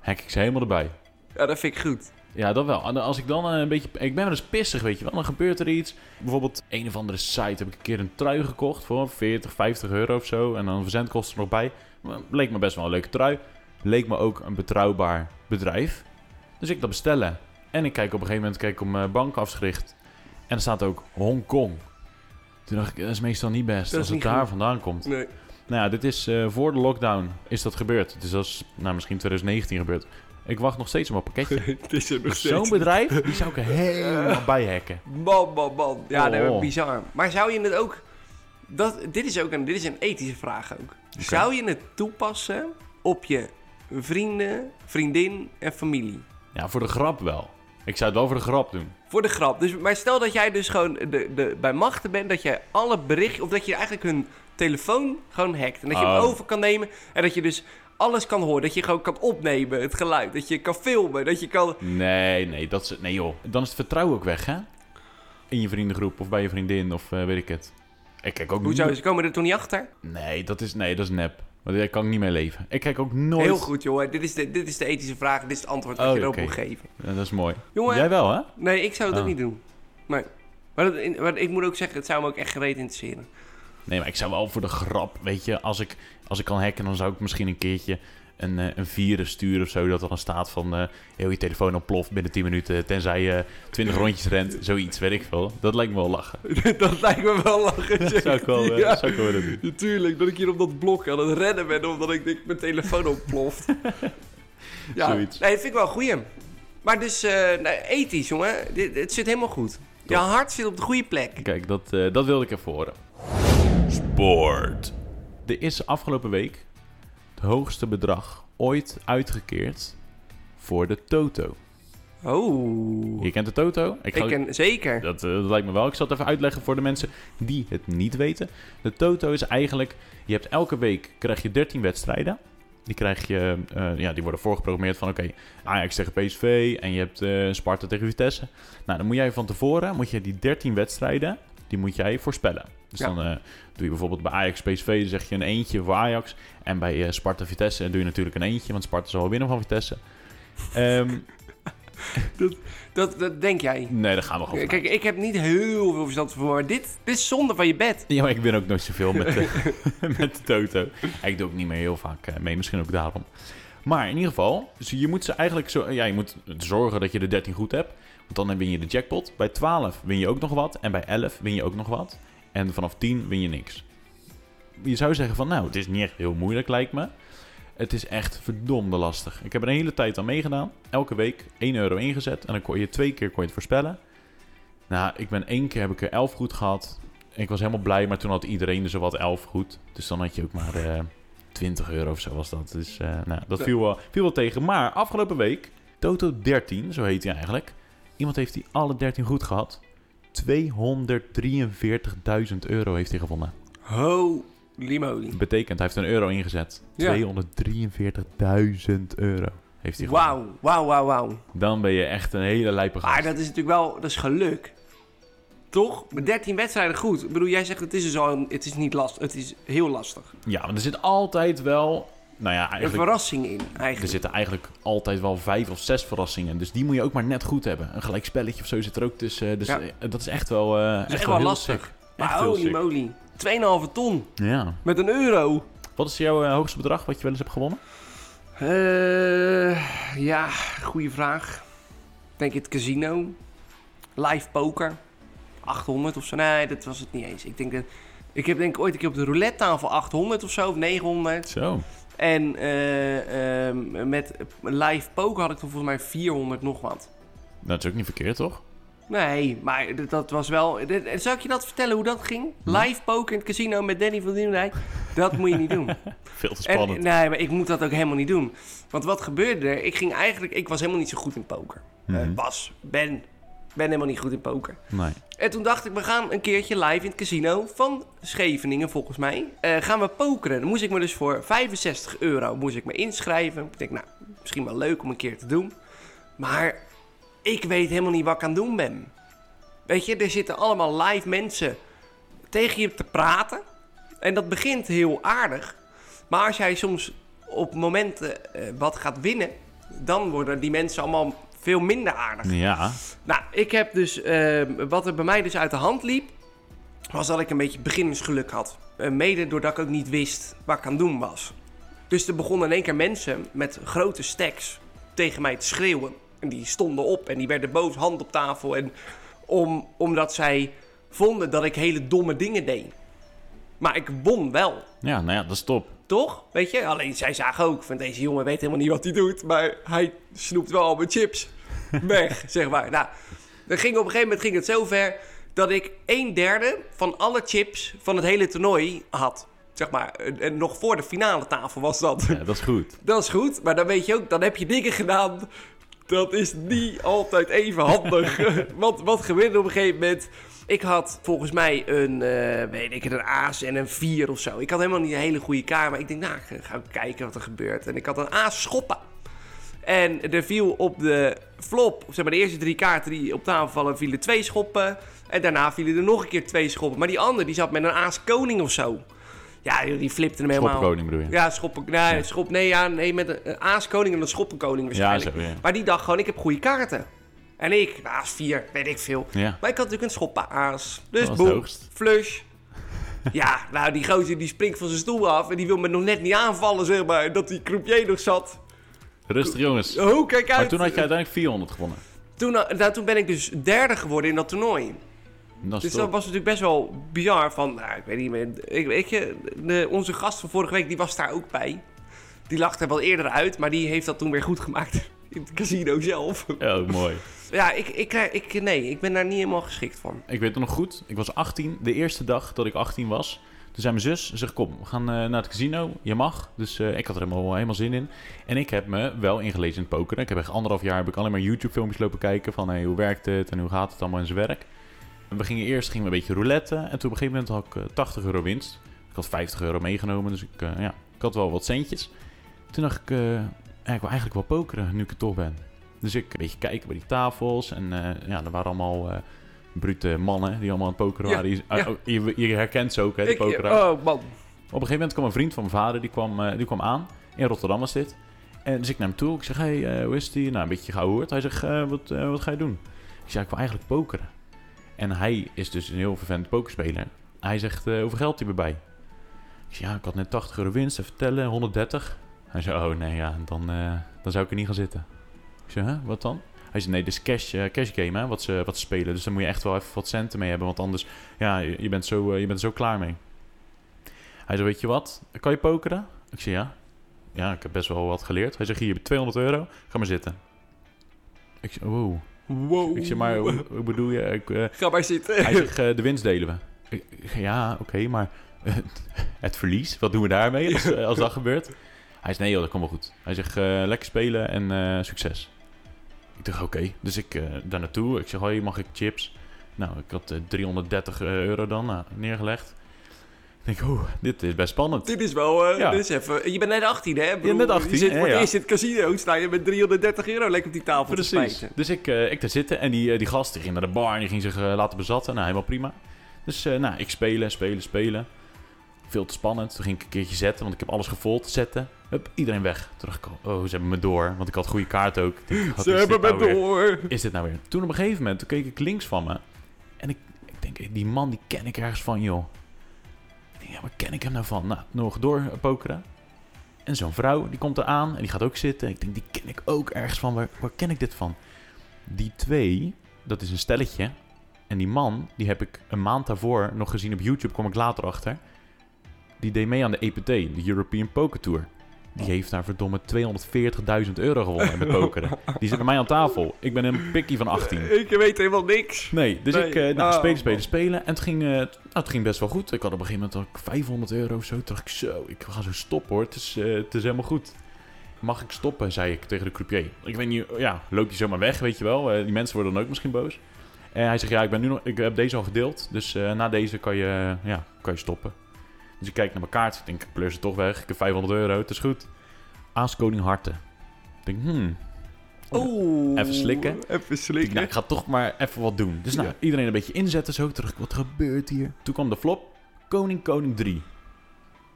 hack ik ze helemaal erbij. Ja, dat vind ik goed. Ja, dat wel. Als ik dan eh, een beetje... Ik ben wel eens pissig, weet je wel. Dan gebeurt er iets. Bijvoorbeeld, een of andere site heb ik een keer een trui gekocht voor 40, 50 euro of zo. En dan verzendkosten er nog bij. Leek me best wel een leuke trui. Leek me ook een betrouwbaar bedrijf. Dus ik dat bestellen. En ik kijk op een gegeven moment kijk ik op mijn bankafschrift. En er staat ook Hongkong. Toen dacht ik, dat is meestal niet best Dat als het daar goed. vandaan komt. Nee. Nou ja, dit is eh, voor de lockdown is dat gebeurd. Dus dat is nou, misschien 2019 gebeurd. Ik wacht nog steeds op mijn pakketje. het is er nog Zo'n bedrijf, die zou ik er helemaal bij hacken. Man, man, man. Ja, Oh. nee, maar bizar. Maar zou je het ook... Dat, dit, is ook een, dit is een ethische vraag ook. Zou je het toepassen op je vrienden, vriendin en familie. Ja, voor de grap wel. Ik zou het wel voor de grap doen. Voor de grap. Dus, maar stel dat jij dus gewoon de, de, bij machten bent, dat je alle berichten, of dat je eigenlijk hun telefoon gewoon hackt. En dat je hem Oh. over kan nemen en dat je dus alles kan horen. Dat je gewoon kan opnemen, het geluid. Dat je kan filmen, dat je kan... Nee, nee, dat is, nee joh. Dan is het vertrouwen ook weg, hè? In je vriendengroep of bij je vriendin of eh, weet ik het. Ik kijk ook Hoezo, niet... ze komen er toen niet achter? Nee, dat is, nee, dat is nep. Want daar kan ik niet mee leven. Ik kijk ook nooit... Heel goed, jongen. Dit is, de, dit is de ethische vraag. Dit is het antwoord dat Oh, je erop moet geven. Ja, dat is mooi. Jongen, Jij wel, hè? nee, ik zou het ook Oh. niet doen. Nee. Maar, dat, maar ik moet ook zeggen, het zou me ook echt gereed interesseren. Nee, maar ik zou wel voor de grap, weet je, als ik, als ik kan hacken, dan zou ik misschien een keertje een, eh, een virus sturen of zo, dat er dan staat van eh, heel je telefoon ontploft binnen 10 minuten, tenzij je 20 rondjes rent, zoiets, weet ik veel. Dat lijkt me wel lachen. dat lijkt me wel lachen. Dat zou ik wel, eh, Ja. zou ik wel willen doen. Natuurlijk, dat ik hier op dat blok aan het rennen ben omdat ik denk mijn telefoon ontploft. ja, Zoiets. Nee, vind ik wel een goeie. Maar dus, eh, nee, ethisch, jongen. Dit, het zit helemaal goed. Je hart zit op de goede plek. Kijk, dat, eh, dat wilde ik even horen. Sport. Er is afgelopen week het hoogste bedrag ooit uitgekeerd voor de Toto. Oh. Je kent de Toto? Ik ga- ken zeker. Dat, eh, dat lijkt me wel. Ik zal het even uitleggen voor de mensen die het niet weten. De Toto is eigenlijk... Je hebt elke week krijg je 13 wedstrijden. Die, krijg je, eh, ja, die worden voorgeprogrammeerd van... Oké, Ajax tegen PSV en je hebt eh, Sparta tegen Vitesse. Nou, dan moet jij van tevoren... Moet je die 13 wedstrijden... Die moet jij voorspellen. Dus Ja. dan eh, doe je bijvoorbeeld bij Ajax PSV... Dan zeg je een eentje voor Ajax. En bij eh, Sparta Vitesse doe je natuurlijk een eentje... Want Sparta zal wel winnen van Vitesse. Ehm, Dat, dat denk jij. nee, daar gaan we gewoon Kijk, ik heb niet heel veel verstand van, maar dit, dit is zonde van je bed. Ja, maar ik ben ook nooit zoveel met de, met de Toto. Ik doe ook niet meer heel vaak eh, mee, misschien ook daarom. Maar in ieder geval, dus je moet ze eigenlijk zo... Ja, je moet zorgen dat je de 13 goed hebt. Want dan win je de jackpot. Bij 12 win je ook nog wat. En bij 11 win je ook nog wat. En vanaf 10 win je niks. Je zou zeggen van, nou, het is niet echt heel moeilijk, lijkt me. Het is echt verdomde lastig. Ik heb er een hele tijd aan meegedaan. Elke week 1 euro ingezet. En dan kon je twee keer kon je het voorspellen. Nou, ik ben één keer heb ik er 11 goed gehad. Ik was helemaal blij, maar toen had iedereen er zowat 11 goed. Dus dan had je ook maar eh 20 euro of zo was dat. Dus eh, nou, dat viel wel, viel wel tegen. Maar afgelopen week, Toto 13, zo heet hij eigenlijk. Iemand heeft die alle 13 goed gehad. 243.000 euro heeft hij gewonnen. Holy moly. Betekent, hij heeft een euro ingezet. Ja. 243.000 euro heeft hij gewonnen. Wauw, wauw, wauw, wauw. Dan ben je echt een hele lijpe gast. Maar dat is natuurlijk wel, dat is geluk. Toch? Met 13 wedstrijden goed. Ik bedoel, jij zegt het is dus al, een- het is niet lastig, het is heel lastig. Ja, maar er zit altijd wel... Nou ja, Een eigenlijk... verrassing in, Er eigenlijk. zitten eigenlijk altijd wel vijf of zes verrassingen. Dus die moet je ook maar net goed hebben. Een gelijk spelletje of zo zit er ook tussen. Dus Ja. eh, dat is echt wel, eh Dat is echt wel lastig. Maar Echt holy moly. 2,5 ton Ja. met een euro. Wat is jouw eh, hoogste bedrag wat je wel eens hebt gewonnen? Eh, ja, goede vraag. Ik Denk het casino. Live poker. 800 of zo. Nee, dat was het niet eens. Ik denk dat... Ik heb denk ik ooit een keer op de roulette tafel 800 of zo, of 900. Zo. En eh, ehm, met live poker had ik toen volgens mij 400 nog wat. Dat is ook niet verkeerd, toch? Nee, maar dat was wel... Zou ik je dat vertellen hoe dat ging? Live poker in het casino met Danny van Nieuwdijk? Dat moet je niet doen. Veel te En, spannend. nee, maar ik moet dat ook helemaal niet doen. Want wat gebeurde er? Ik ging eigenlijk... Ik was helemaal niet zo goed in poker. Mhm. was, ben, ben helemaal niet goed in poker. Nee. En toen dacht ik, we gaan een keertje live in het casino van Scheveningen, volgens mij. eh, gaan we pokeren. Dan moest ik me dus voor 65 euro moest ik me inschrijven. Ik denk, nou, misschien wel leuk om een keer te doen. Maar ik weet helemaal niet wat ik aan het doen ben. Weet je, er zitten allemaal live mensen tegen je te praten. En dat begint heel aardig. Maar als jij soms op momenten eh, wat gaat winnen, dan worden die mensen allemaal veel minder aardig. Ja. Nou, ik heb dus, eh, wat er bij mij dus uit de hand liep, was dat ik een beetje beginnersgeluk had. Eh, mede doordat ik ook niet wist wat ik aan het doen was. Dus er begonnen in één keer mensen met grote stacks tegen mij te schreeuwen. En die stonden op en die werden boos, hand op tafel. En om, omdat zij vonden dat ik hele domme dingen deed. Maar ik won wel. Ja, nou ja, dat is top. Toch? Weet je? Alleen zij zagen ook van deze jongen weet helemaal niet wat hij doet. Maar hij snoept wel al mijn chips weg, zeg maar. Nou, dan ging op een gegeven moment ging het zo ver dat ik een derde van alle chips van het hele toernooi had. Zeg maar, en, en nog voor de finale tafel was dat. Ja, dat is goed. Dat is goed, maar dan weet je ook, dan heb je dingen gedaan. Dat is niet altijd even handig. Want wat gebeurde op een gegeven moment? Ik had volgens mij een, eh, weet ik, een aas en een vier of zo. Ik had helemaal niet een hele goede kaart, maar ik denk, nou, ga ik kijken wat er gebeurt. En ik had een aas schoppen. En er viel op de flop, zeg maar de eerste drie kaarten die op tafel vallen, vielen twee schoppen. En daarna vielen er nog een keer twee schoppen. Maar die andere, die zat met een aas koning of zo. Ja, die flipte hem helemaal. Schoppenkoning bedoel je? Ja, schoppen, nee, schop, nee, ja, nee, met een, een aaskoning en een schoppenkoning Ja, waarschijnlijk. zo, ja. Maar die dacht gewoon, ik heb goede kaarten. En ik, aas 4, weet ik veel. Maar ik had natuurlijk een schoppen aas. Dus boem, flush. ja, nou, die gozer die springt van zijn stoel af en die wil me nog net niet aanvallen, zeg maar. Dat die croupier nog zat. Rustig jongens. Oh, kijk uit. Maar toen had je uiteindelijk 400 gewonnen. Toen, nou, toen ben ik dus derde geworden in dat toernooi. Dat Dus dat was natuurlijk best wel bizar. Van, nou, ik weet niet meer. Ik, weet je, de, onze gast van vorige week, die was daar ook bij. Die lag er wel eerder uit, maar die heeft dat toen weer goed gemaakt. In het casino zelf. Ja, mooi. Ja, ik, ik, krijg- ik, nee, ik ben daar niet helemaal geschikt van. Ik weet het nog goed. Ik was 18. De eerste dag dat ik 18 was. Toen zei mijn zus, ze zegt kom, we gaan eh, naar het casino. Je mag. Dus eh, ik had er helemaal, helemaal zin in. En ik heb me wel ingelezen in het pokeren. Ik heb echt anderhalf jaar heb ik alleen maar YouTube filmpjes lopen kijken. Van hey, hoe werkt het en hoe gaat het allemaal in zijn werk. En we gingen eerst gingen we een beetje rouletten. En toen op een gegeven moment had ik eh, 80 euro winst. Ik had 50 euro meegenomen. Dus ik, eh, ja, ik had wel wat centjes. Toen dacht ik, eh, ja, ik wil eigenlijk wel pokeren nu ik er toch ben. Dus ik een beetje kijken bij die tafels. En eh, ja, er waren allemaal... eh brute mannen die allemaal aan het pokeren waren. Ja. oh, je, je herkent ze ook, hè, pokeraar. oh man. Op een gegeven moment kwam een vriend van mijn vader, die kwam, eh, die kwam aan. In Rotterdam was dit. En dus ik naar hem toe. Ik zeg, hey, eh, hoe is die? Nou, een beetje gehoord. Hij zegt, eh, wat, eh, wat ga je doen? Ik zeg, ik wil eigenlijk pokeren. En hij is dus een heel vervent pokerspeler. Hij zegt, eh, hoeveel geld heb erbij? Ik zeg, ja, ik had net 80 euro winst. Even tellen, 130. Hij zei, oh nee, ja, dan, eh, dan zou ik er niet gaan zitten. Ik zeg, huh, wat dan? Hij zei, nee, dit is cash, eh, cash game, hè, wat ze, wat spelen. Dus daar moet je echt wel even wat centen mee hebben. Want anders, ja, je, bent, zo, je bent zo klaar mee. Hij zei, weet je wat, kan je pokeren? Ik zei, ja. Ja, ik heb best wel wat geleerd. Hij zegt, hier heb je 200 euro, ga maar zitten. Ik zei, wow. Wow. Ik zeg, maar hoe, hoe bedoel je? Ik, eh, Ga maar zitten. hij zegt, eh, de winst delen we. Ik, ja, oké, maar eh, het verlies, wat doen we daarmee als, als dat gebeurt? Hij zegt, nee joh, dat komt wel goed. Hij zegt, eh, lekker spelen en eh, succes. Ik dacht, oké. Dus ik eh, daar naartoe. Ik zeg, hoi, mag ik chips? Nou, ik had eh, 330 euro dan neergelegd. Ik denk, oeh, dit is best spannend. Dit is wel, eh, Ja. dit is even... Je bent net 18, hè? Ik bedoel, net 18, Je zit voor het ja. eerst in het casino, sta je met 330 euro lekker op die tafel te Precies. spijten. Dus ik, eh, ik daar zitten en die, eh, die gast die ging naar de bar en die ging zich eh, laten bezatten. Nou, helemaal prima. Dus eh, nou, ik spelen, spelen, spelen. Veel te spannend. Toen ging ik een keertje zetten, want ik heb alles gevolgd. Zetten. Hup, iedereen weg. Toen dacht ik, oh, ze hebben me door. Want ik had goede kaart ook. Denk, Ze hebben me nou weer? door. Is dit nou weer? Toen op een gegeven moment, toen keek ik links van me. En ik, ik denk, eh, die man die ken ik ergens van, joh. Denk, waar ken ik hem nou van? Nou, nog door pokeren. En zo'n vrouw, die komt eraan en die gaat ook zitten. Ik denk, die ken ik ook ergens van. Waar, waar ken ik dit van? Die twee, dat is een stelletje. En die man, die heb ik een maand daarvoor nog gezien op YouTube, kom ik later achter. Die deed mee aan de EPT, de European Poker Tour. Die heeft daar verdomme 240.000 euro gewonnen met pokeren. Die zit bij mij aan tafel. Ik ben een pikkie van 18. Ik weet helemaal niks. Nee, dus Nee. ik uh, nou, Oh, spelen, spelen. En het ging, eh, nou, het ging best wel goed. Ik had op een gegeven moment ook 500 euro of zo. Toen dacht ik zo, ik ga zo stoppen hoor. Het is, eh, het is helemaal goed. Mag ik stoppen, zei ik tegen de croupier. Ik weet niet, ja, loopt hij zomaar weg, weet je wel. Eh, die mensen worden dan ook misschien boos. En hij zegt, ja, ik, ben nu nog, ik heb deze al gedeeld. Dus eh, na deze kan je, ja, kan je stoppen. Dus ik kijk naar mijn kaart. Ik denk, ik pleur ze toch weg. Ik heb 500 euro, het is goed. Aas koning harten. Ik denk, hmm, Oeh. Even slikken. Even ik, denk, slikken. nou, ik ga toch maar even wat doen. Dus nou, Ja. iedereen een beetje inzetten zo. Ik, wat gebeurt hier? Toen kwam de flop. Koning, koning 3.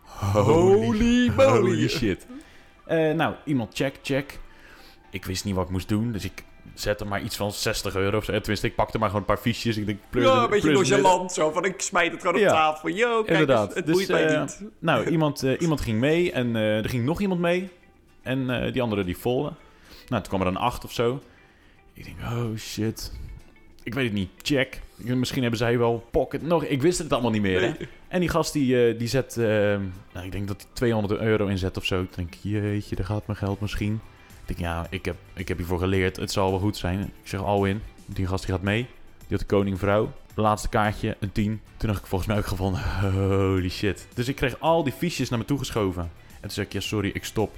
Holy moly. Holy shit. Eh, nou, iemand check, check. Ik wist niet wat ik moest doen, dus ik zette maar iets van 60 euro. of zo. Tenminste, ik pakte maar gewoon een paar fiches. Ik denk, plus, Ja, een beetje nonchalant zo. Van ik smijt het gewoon op Ja. tafel. Yo, kijk Inderdaad. het Dus, boeit mij eh, niet. Nou, iemand, eh, iemand ging mee en eh, er ging nog iemand mee. En die andere die volle. Nou, toen kwam er een 8 of zo. Ik denk, oh shit. Ik weet het niet. Check. Misschien hebben zij wel pocket nog. Ik wist het allemaal niet meer. Hè? Nee. En die gast die, die zet, nou, ik denk dat hij 200 euro inzet of zo. Ik denk, jeetje, daar gaat mijn geld misschien. Ik denk, ja, ik heb, ik heb hiervoor geleerd. Het zal wel goed zijn. Ik zeg, al in. Die gast die gaat mee. Die had de koning vrouw. laatste kaartje, een 10. Toen dacht ik volgens mij ook gevonden, holy shit. Dus ik kreeg al die fiches naar me toe geschoven. En toen zei ik, ja sorry, ik stop.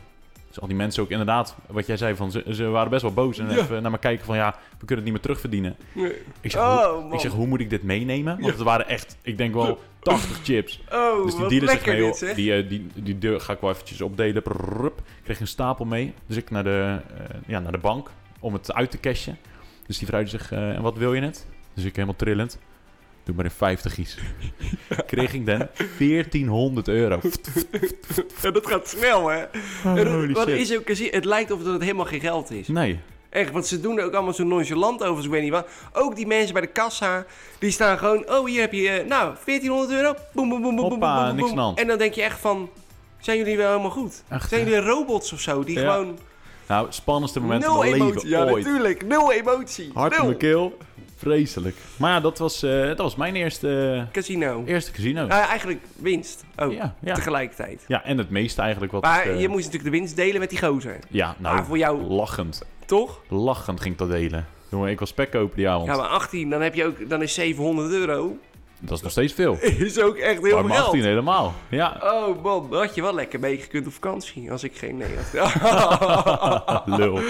Dus al die mensen ook inderdaad, wat jij zei, van, ze, ze waren best wel boos. En Ja. even naar me kijken van, ja, we kunnen het niet meer terugverdienen. Nee. Ik zeg, Oh, hoe, man. ik zeg hoe moet ik dit meenemen? Want het waren echt, ik denk wel 80 chips. Oh, Dus die dealer zegt mee, dit, die, eh, die, die deur ga ik wel eventjes opdelen. Ik kreeg een stapel mee. Dus ik naar de, eh, ja, naar de bank om het uit te cashen. Dus die vrouw die zegt, eh, en wat wil je net? Dus ik helemaal trillend. Doe maar in 50 is. kreeg ik dan 1400 euro. Ja, dat gaat snel, hè? Holy wat shit. is ook, het lijkt of het helemaal geen geld is. Nee. Echt, want ze doen er ook allemaal zo nonchalant over, ik weet niet wat. Ook die mensen bij de kassa, die staan gewoon... Oh, hier heb je, eh, nou, 1400 euro. Boem, boem, boem, boem, boem, Hoppa, boem, boem, niks aan de hand. En dan denk je echt van... Zijn jullie wel helemaal goed? Echt, Zijn jullie robots of zo? Die Ja. gewoon... Nou, spannendste moment van mijn emotie. leven Ja, ooit. natuurlijk. Nul emotie. Hart in mijn keel. Vreselijk. Maar ja, dat was, eh, dat was mijn eerste, Casino. eerste casino. Nou, eigenlijk winst. Ook. ja, ja. Tegelijkertijd. ja, en het meeste eigenlijk wat... Maar eh, je moest natuurlijk de winst delen met die gozer. Ja, nou, Maar voor jou- lachend. Toch? Lachend ging ik dat delen. Jongen, ik was spek kopen die avond. Ja, maar 18, dan heb je ook... Dan is 700 euro. Dat is nog steeds veel. Is ook echt heel veel maar 18 geld. helemaal. Ja, Oh man, had je wel lekker meegekund op vakantie. Als ik geen nee had. lul.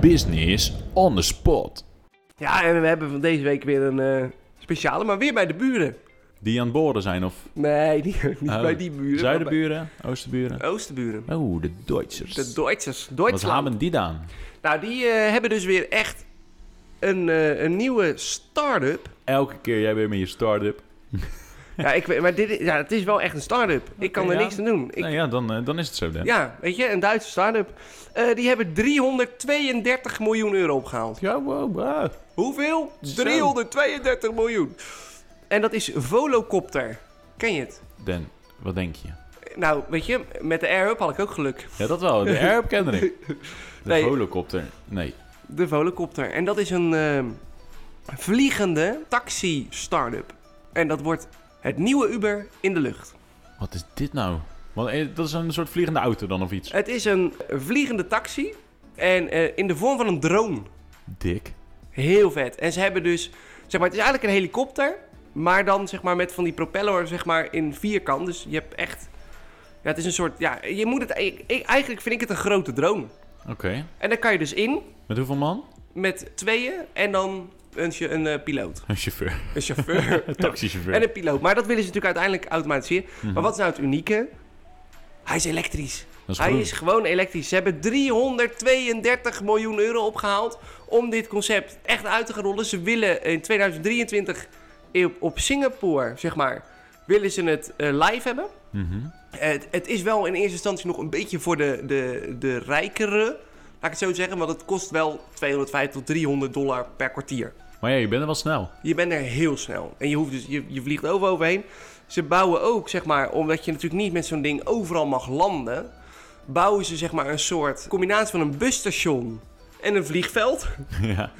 Business on the spot. ja, en we hebben van deze week weer een eh, speciale, maar weer bij de buren. Die aan het boren zijn of Nee, niet, niet Oh, bij die buren. maar zuidenburen, oosterburen? bij Oosterburen. Oh, de Duitsers. De Duitsers. Wat hebben die dan? Nou, die eh, hebben dus weer echt een, eh, een nieuwe start-up. Elke keer jij weer met je start-up. ja, ik, weet- maar dit, ja, het is wel echt een start-up. Ik kan er ja. niks aan doen. Ik, Nou ja, dan, eh, dan is het zo dan. Ja, weet je, een Duitse start-up. Eh, die hebben 332 miljoen euro opgehaald. Ja, wow, wow. Hoeveel? Zo. 332 miljoen. En dat is Volocopter. Ken je het? Dan, wat denk je? Nou, weet je, met de Air-Up had ik ook geluk. Ja, dat wel. De Airp kende ik. De Nee. volocopter. Nee. De Volocopter. En dat is een eh, vliegende taxi-startup. En dat wordt het nieuwe Uber in de lucht. Wat is dit nou? Eh, dat is een soort vliegende auto dan of iets. Het is een vliegende taxi. En eh, in de vorm van een drone. Dik. Heel vet. En ze hebben dus, zeg maar, het is eigenlijk een helikopter, maar dan zeg maar met van die propeller zeg maar in vierkant. Dus je hebt echt, ja, het is een soort, ja, je moet het, eigenlijk vind ik het een grote drone. Oké. En daar kan je dus in Met hoeveel man? met tweeën en dan een, een eh, piloot, Een chauffeur. een chauffeur Een taxichauffeur. en een piloot. Maar dat willen ze natuurlijk uiteindelijk automatiseren. Mhm. Maar wat is nou het unieke? Hij is elektrisch. Is Hij is gewoon elektrisch. Ze hebben 332 miljoen euro opgehaald om dit concept echt uit te gaan rollen. Ze willen in 2023 op, op Singapore, zeg maar, willen ze het eh, live hebben. Mhm. Het, het is wel in eerste instantie nog een beetje voor de, de, de rijkere, laat ik het zo zeggen, want het kost wel 250 tot 300 dollar per kwartier. Maar ja, je bent er wel snel. Je bent er heel snel. En je, hoeft dus, je, je vliegt over overheen. Ze bouwen ook, zeg maar, omdat je natuurlijk niet met zo'n ding overal mag landen, bouwen ze zeg maar een soort combinatie van een busstation en een vliegveld. ja.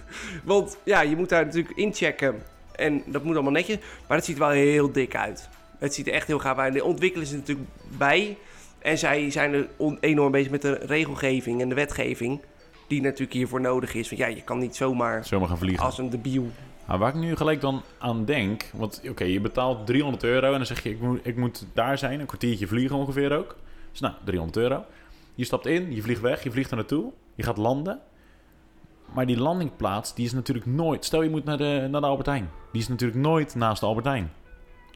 Want ja, je moet daar natuurlijk inchecken en dat moet allemaal netjes, maar het ziet er wel heel dik uit. Het ziet er echt heel gaaf uit. De ontwikkelen ze natuurlijk bij. En zij zijn er enorm bezig met de regelgeving en de wetgeving. Die natuurlijk hiervoor nodig is. Want ja, je kan niet zomaar Zomaar gaan vliegen. als een debiel. Maar waar ik nu gelijk dan aan denk... Want oké, je betaalt 300 euro en dan zeg je... Ik moet, ik moet daar zijn, een kwartiertje vliegen ongeveer ook. Dus nou, 300 euro. Je stapt in, je vliegt weg, je vliegt er naartoe. Je gaat landen. Maar die landingplaats, die is natuurlijk nooit... Stel je moet naar de, naar de Albertijn. Die is natuurlijk nooit naast de Albertijn.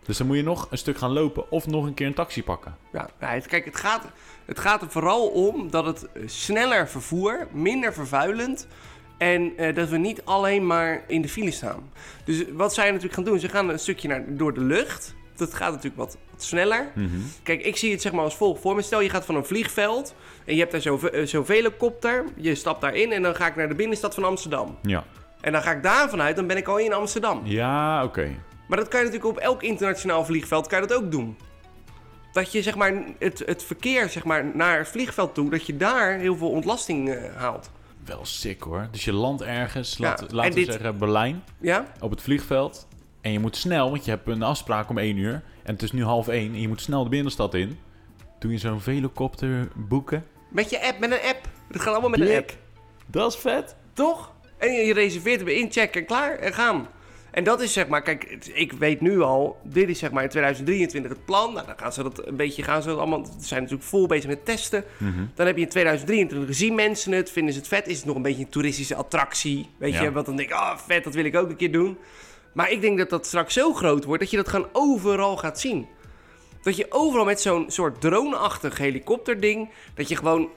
Dus dan moet je nog een stuk gaan lopen of nog een keer een taxi pakken. Ja, kijk, het gaat, het gaat er vooral om dat het eh, sneller vervoer, minder vervuilend. En eh, dat we niet alleen maar in de file staan. Dus wat zij natuurlijk gaan doen, ze gaan een stukje naar, door de lucht. Dat gaat natuurlijk wat, wat sneller. Mhm. Kijk, ik zie het zeg maar als volgt voor me. Stel, je gaat van een vliegveld en je hebt daar zo'n eh, zo'n velocopter. Je stapt daarin en dan ga ik naar de binnenstad van Amsterdam. Ja. En dan ga ik daar vanuit, dan ben ik al in Amsterdam. Ja, oké. Maar dat kan je natuurlijk op elk internationaal vliegveld kan je dat ook doen. Dat je zeg maar het, het verkeer zeg maar, naar het vliegveld toe, dat je daar heel veel ontlasting eh, haalt. Wel sick hoor. Dus je landt ergens, Ja, laat, en laten we dit- zeggen Berlijn, Ja? op het vliegveld. En je moet snel, want je hebt een afspraak om 1 uur. En het is nu half 1 en je moet snel de binnenstad in. Doe je zo'n velocopter boeken. Met je app, met een app. Dat gaat allemaal met een app. Dat is vet. Toch? En je, je reserveert hem inchecken en klaar en gaan. En dat is zeg maar, kijk, ik weet nu al, dit is zeg maar in 2023 het plan. Nou, dan gaan ze dat een beetje, gaan ze dat allemaal, ze zijn natuurlijk vol bezig met testen. Mhm. Dan heb je in 2023 zien mensen het, vinden ze het vet, is het nog een beetje een toeristische attractie, weet Ja. je? Want dan denk ik, ah vet, dat wil ik ook een keer doen. Maar ik denk dat dat straks zo groot wordt dat je dat gewoon overal gaat zien. Dat je overal met zo'n soort drone-achtig helikopterding, dat je gewoon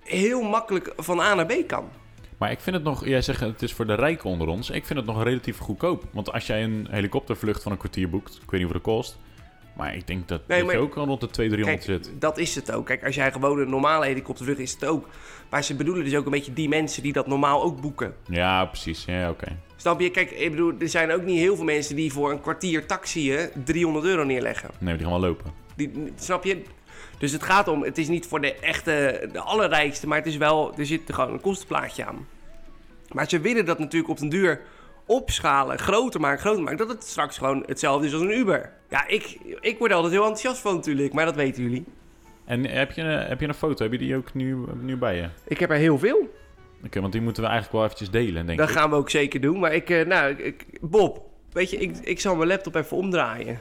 heel makkelijk van A naar B kan. Maar ik vind het nog, jij zegt het is voor de rijken onder ons. Ik vind het nog relatief goedkoop. Want als jij een helikoptervlucht van een kwartier boekt, ik weet niet hoeveel dat kost. Maar ik denk dat, Nee, je ook al rond de 200, 300 Kijk, zit. dat is het ook. Kijk, als jij gewoon een normale helikoptervlucht is het ook. Maar ze bedoelen dus ook een beetje die mensen die dat normaal ook boeken. Ja, precies. Ja, oké. Snap je? Kijk, ik bedoel, er zijn ook niet heel veel mensen die voor een kwartier taxiën 300 euro neerleggen. Nee, die gaan wel lopen. Die, snap je? Dus het gaat om, het is niet voor de echte, de allerrijkste, maar het is wel, er zit gewoon een kostenplaatje aan. Maar ze willen dat natuurlijk op den duur opschalen, groter maken, groter maken, dat het straks gewoon hetzelfde is als een Uber. Ja, ik, ik word er altijd heel enthousiast van natuurlijk, maar dat weten jullie. En heb je, een- heb je een foto? Heb je die ook nu, nu bij je? Ik heb er heel veel. Oké, want die moeten we eigenlijk wel eventjes delen, denk Dat ik. gaan we ook zeker doen. Maar ik, eh, nou, ik- Bob, weet je, ik, ik zal mijn laptop even omdraaien.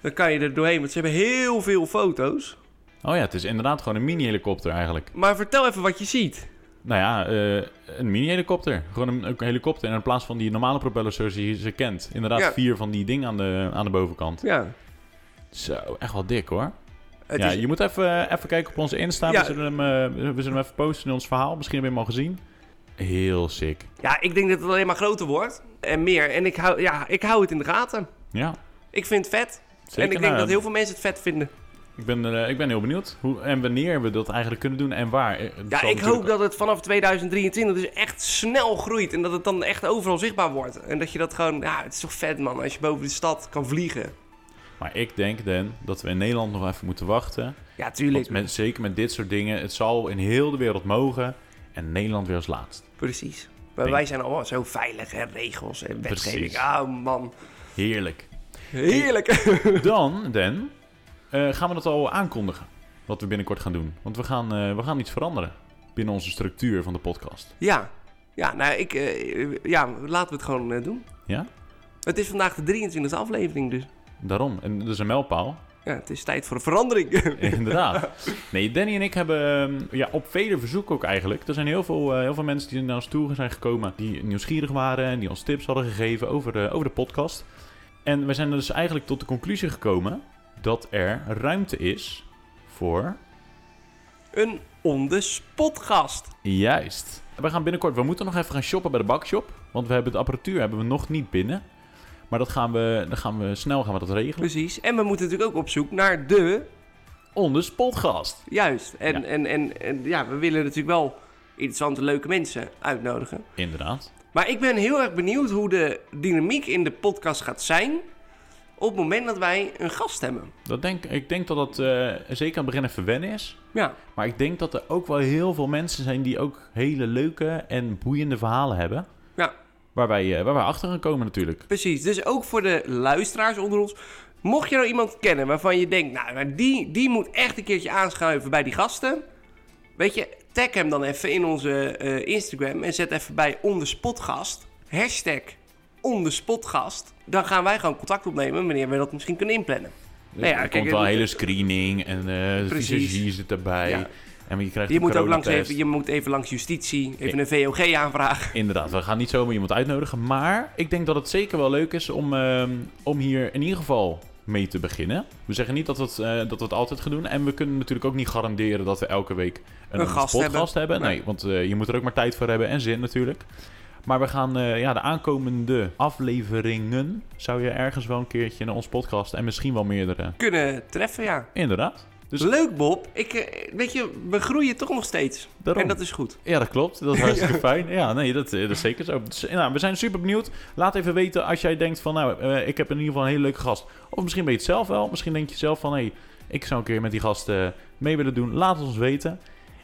Dan kan je er doorheen, want ze hebben heel veel foto's. Oh ja, het is inderdaad gewoon een mini-helikopter eigenlijk. Maar vertel even wat je ziet. Nou ja, eh, een mini-helikopter. Gewoon een, een helikopter en in plaats van die normale propellers zoals je ze kent. Inderdaad, Ja. vier van die dingen aan de, aan de bovenkant. Ja, Zo, echt wel dik hoor. het ja, is, je moet even, even kijken op onze Insta. Ja. We, zullen hem, eh, we zullen hem even posten in ons verhaal. Misschien heb je hem al gezien. Heel sick. ja, ik denk dat het alleen maar groter wordt. En meer. En ik hou, ja, ik hou het in de gaten. Ja, Ik vind het vet. Zeker. en ik denk Nou, dat heel veel mensen het vet vinden. ik, ben, eh, ik ben heel benieuwd hoe en wanneer we dat eigenlijk kunnen doen en waar. Eh, het Ja, ik hoop dat het vanaf 2023 dus echt snel groeit. En dat het dan echt overal zichtbaar wordt. En dat je dat gewoon... Ja, het is toch vet, man. Als je boven de stad kan vliegen. Maar ik denk, Dan, dat we in Nederland nog even moeten wachten. Ja, tuurlijk. Met, zeker met dit soort dingen. Het zal in heel de wereld mogen. En Nederland weer als laatst. Precies. Maar Denk- wij zijn allemaal zo veilig, hè? Regels en wetgeving. Precies. Ah, man. Heerlijk. Heerlijk. Dan, Dan, eh, gaan we dat al aankondigen. Wat we binnenkort gaan doen. Want we gaan, eh, we gaan iets veranderen. Binnen onze structuur van de podcast. ja. Ja, nou, ik... eh, ja, laten we het gewoon doen. Ja? Het is vandaag de 23e aflevering, dus... Daarom. En dat is een mijlpaal. Ja, het is tijd voor een verandering. Inderdaad. Nee, Danny en ik hebben ehm, ja, op vele verzoeken ook eigenlijk. Er zijn heel veel, heel veel mensen die naar ons toe zijn gekomen. Die nieuwsgierig waren en die ons tips hadden gegeven over de, over de podcast. En we zijn er dus eigenlijk tot de conclusie gekomen dat er ruimte is voor. een on-the-spot gast. Juist. We gaan binnenkort, we moeten nog even gaan shoppen bij de bakshop. Want we hebben de apparatuur hebben we nog niet binnen. Maar dat gaan we, dan gaan we snel gaan we dat regelen. Precies. En we moeten natuurlijk ook op zoek naar de... On the spot gast. Juist. En Ja. en, en, en ja, we willen natuurlijk wel interessante, leuke mensen uitnodigen. Inderdaad. Maar ik ben heel erg benieuwd hoe de dynamiek in de podcast gaat zijn... op het moment dat wij een gast hebben. Dat denk, ik denk dat dat eh, zeker aan het begin even wennen is. Ja, Maar ik denk dat er ook wel heel veel mensen zijn die ook hele leuke en boeiende verhalen hebben. Ja. Waar wij, eh, waar wij achter gaan komen natuurlijk. precies. Dus ook voor de luisteraars onder ons... Mocht je nou iemand kennen waarvan je denkt... nou, die, die moet echt een keertje aanschuiven bij die gasten... weet je, tag hem dan even in onze eh, Instagram... en zet even bij onderspotgast... hashtag onderspotgast... dan gaan wij gewoon contact opnemen... wanneer we dat misschien kunnen inplannen. Nou ja, er kijk, komt wel een hele screening en eh de Precies. visagie zit erbij. Ja. En je krijgt Je moet, ook langs even, je moet even langs justitie, even een VOG aanvragen. Inderdaad, we gaan niet zomaar iemand uitnodigen. Maar ik denk dat het zeker wel leuk is om, ehm, om hier in ieder geval mee te beginnen. We zeggen niet dat we, het, eh, dat we het altijd gaan doen. En we kunnen natuurlijk ook niet garanderen dat we elke week een, Een gast hebben. Nee, want eh, je moet er ook maar tijd voor hebben en zin natuurlijk. Maar we gaan eh, ja, de aankomende afleveringen... zou je ergens wel een keertje naar ons podcast... en misschien wel meerdere. Kunnen treffen, ja. Inderdaad. Dus Leuk, Bob. Ik, eh, weet je, we groeien toch nog steeds. daarom. En dat is goed. Ja, dat klopt. Dat is hartstikke fijn. Ja, nee, dat, eh, dat is zeker zo. Dus, nou, we zijn super benieuwd. Laat even weten als jij denkt van, nou, eh, ik heb in ieder geval een hele leuke gast. Of misschien ben je het zelf wel. Misschien denk je zelf van, hé, hey, ik zou een keer met die gast eh, mee willen doen. Laat het ons weten.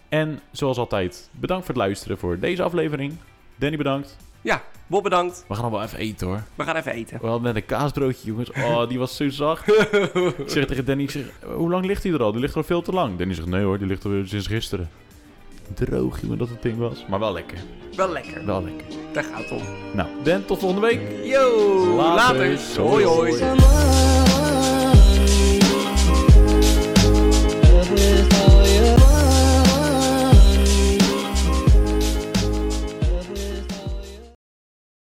En zoals altijd, bedankt voor het luisteren voor deze aflevering. Danny bedankt. Ja, Bob bedankt. We gaan allemaal even eten hoor. We gaan even eten. We hadden net een kaasbroodje, jongens. Oh, die was zo zacht. ik zeg tegen Danny, hoe lang ligt hij er al? Die ligt er al veel te lang. Danny zegt, nee hoor, die ligt er sinds gisteren. Droog, jongen, dat het ding was. Maar wel lekker. Wel lekker. Wel lekker. Daar gaat het om. Nou, Dan, tot volgende week. Yo, later. later. hoi. hoi.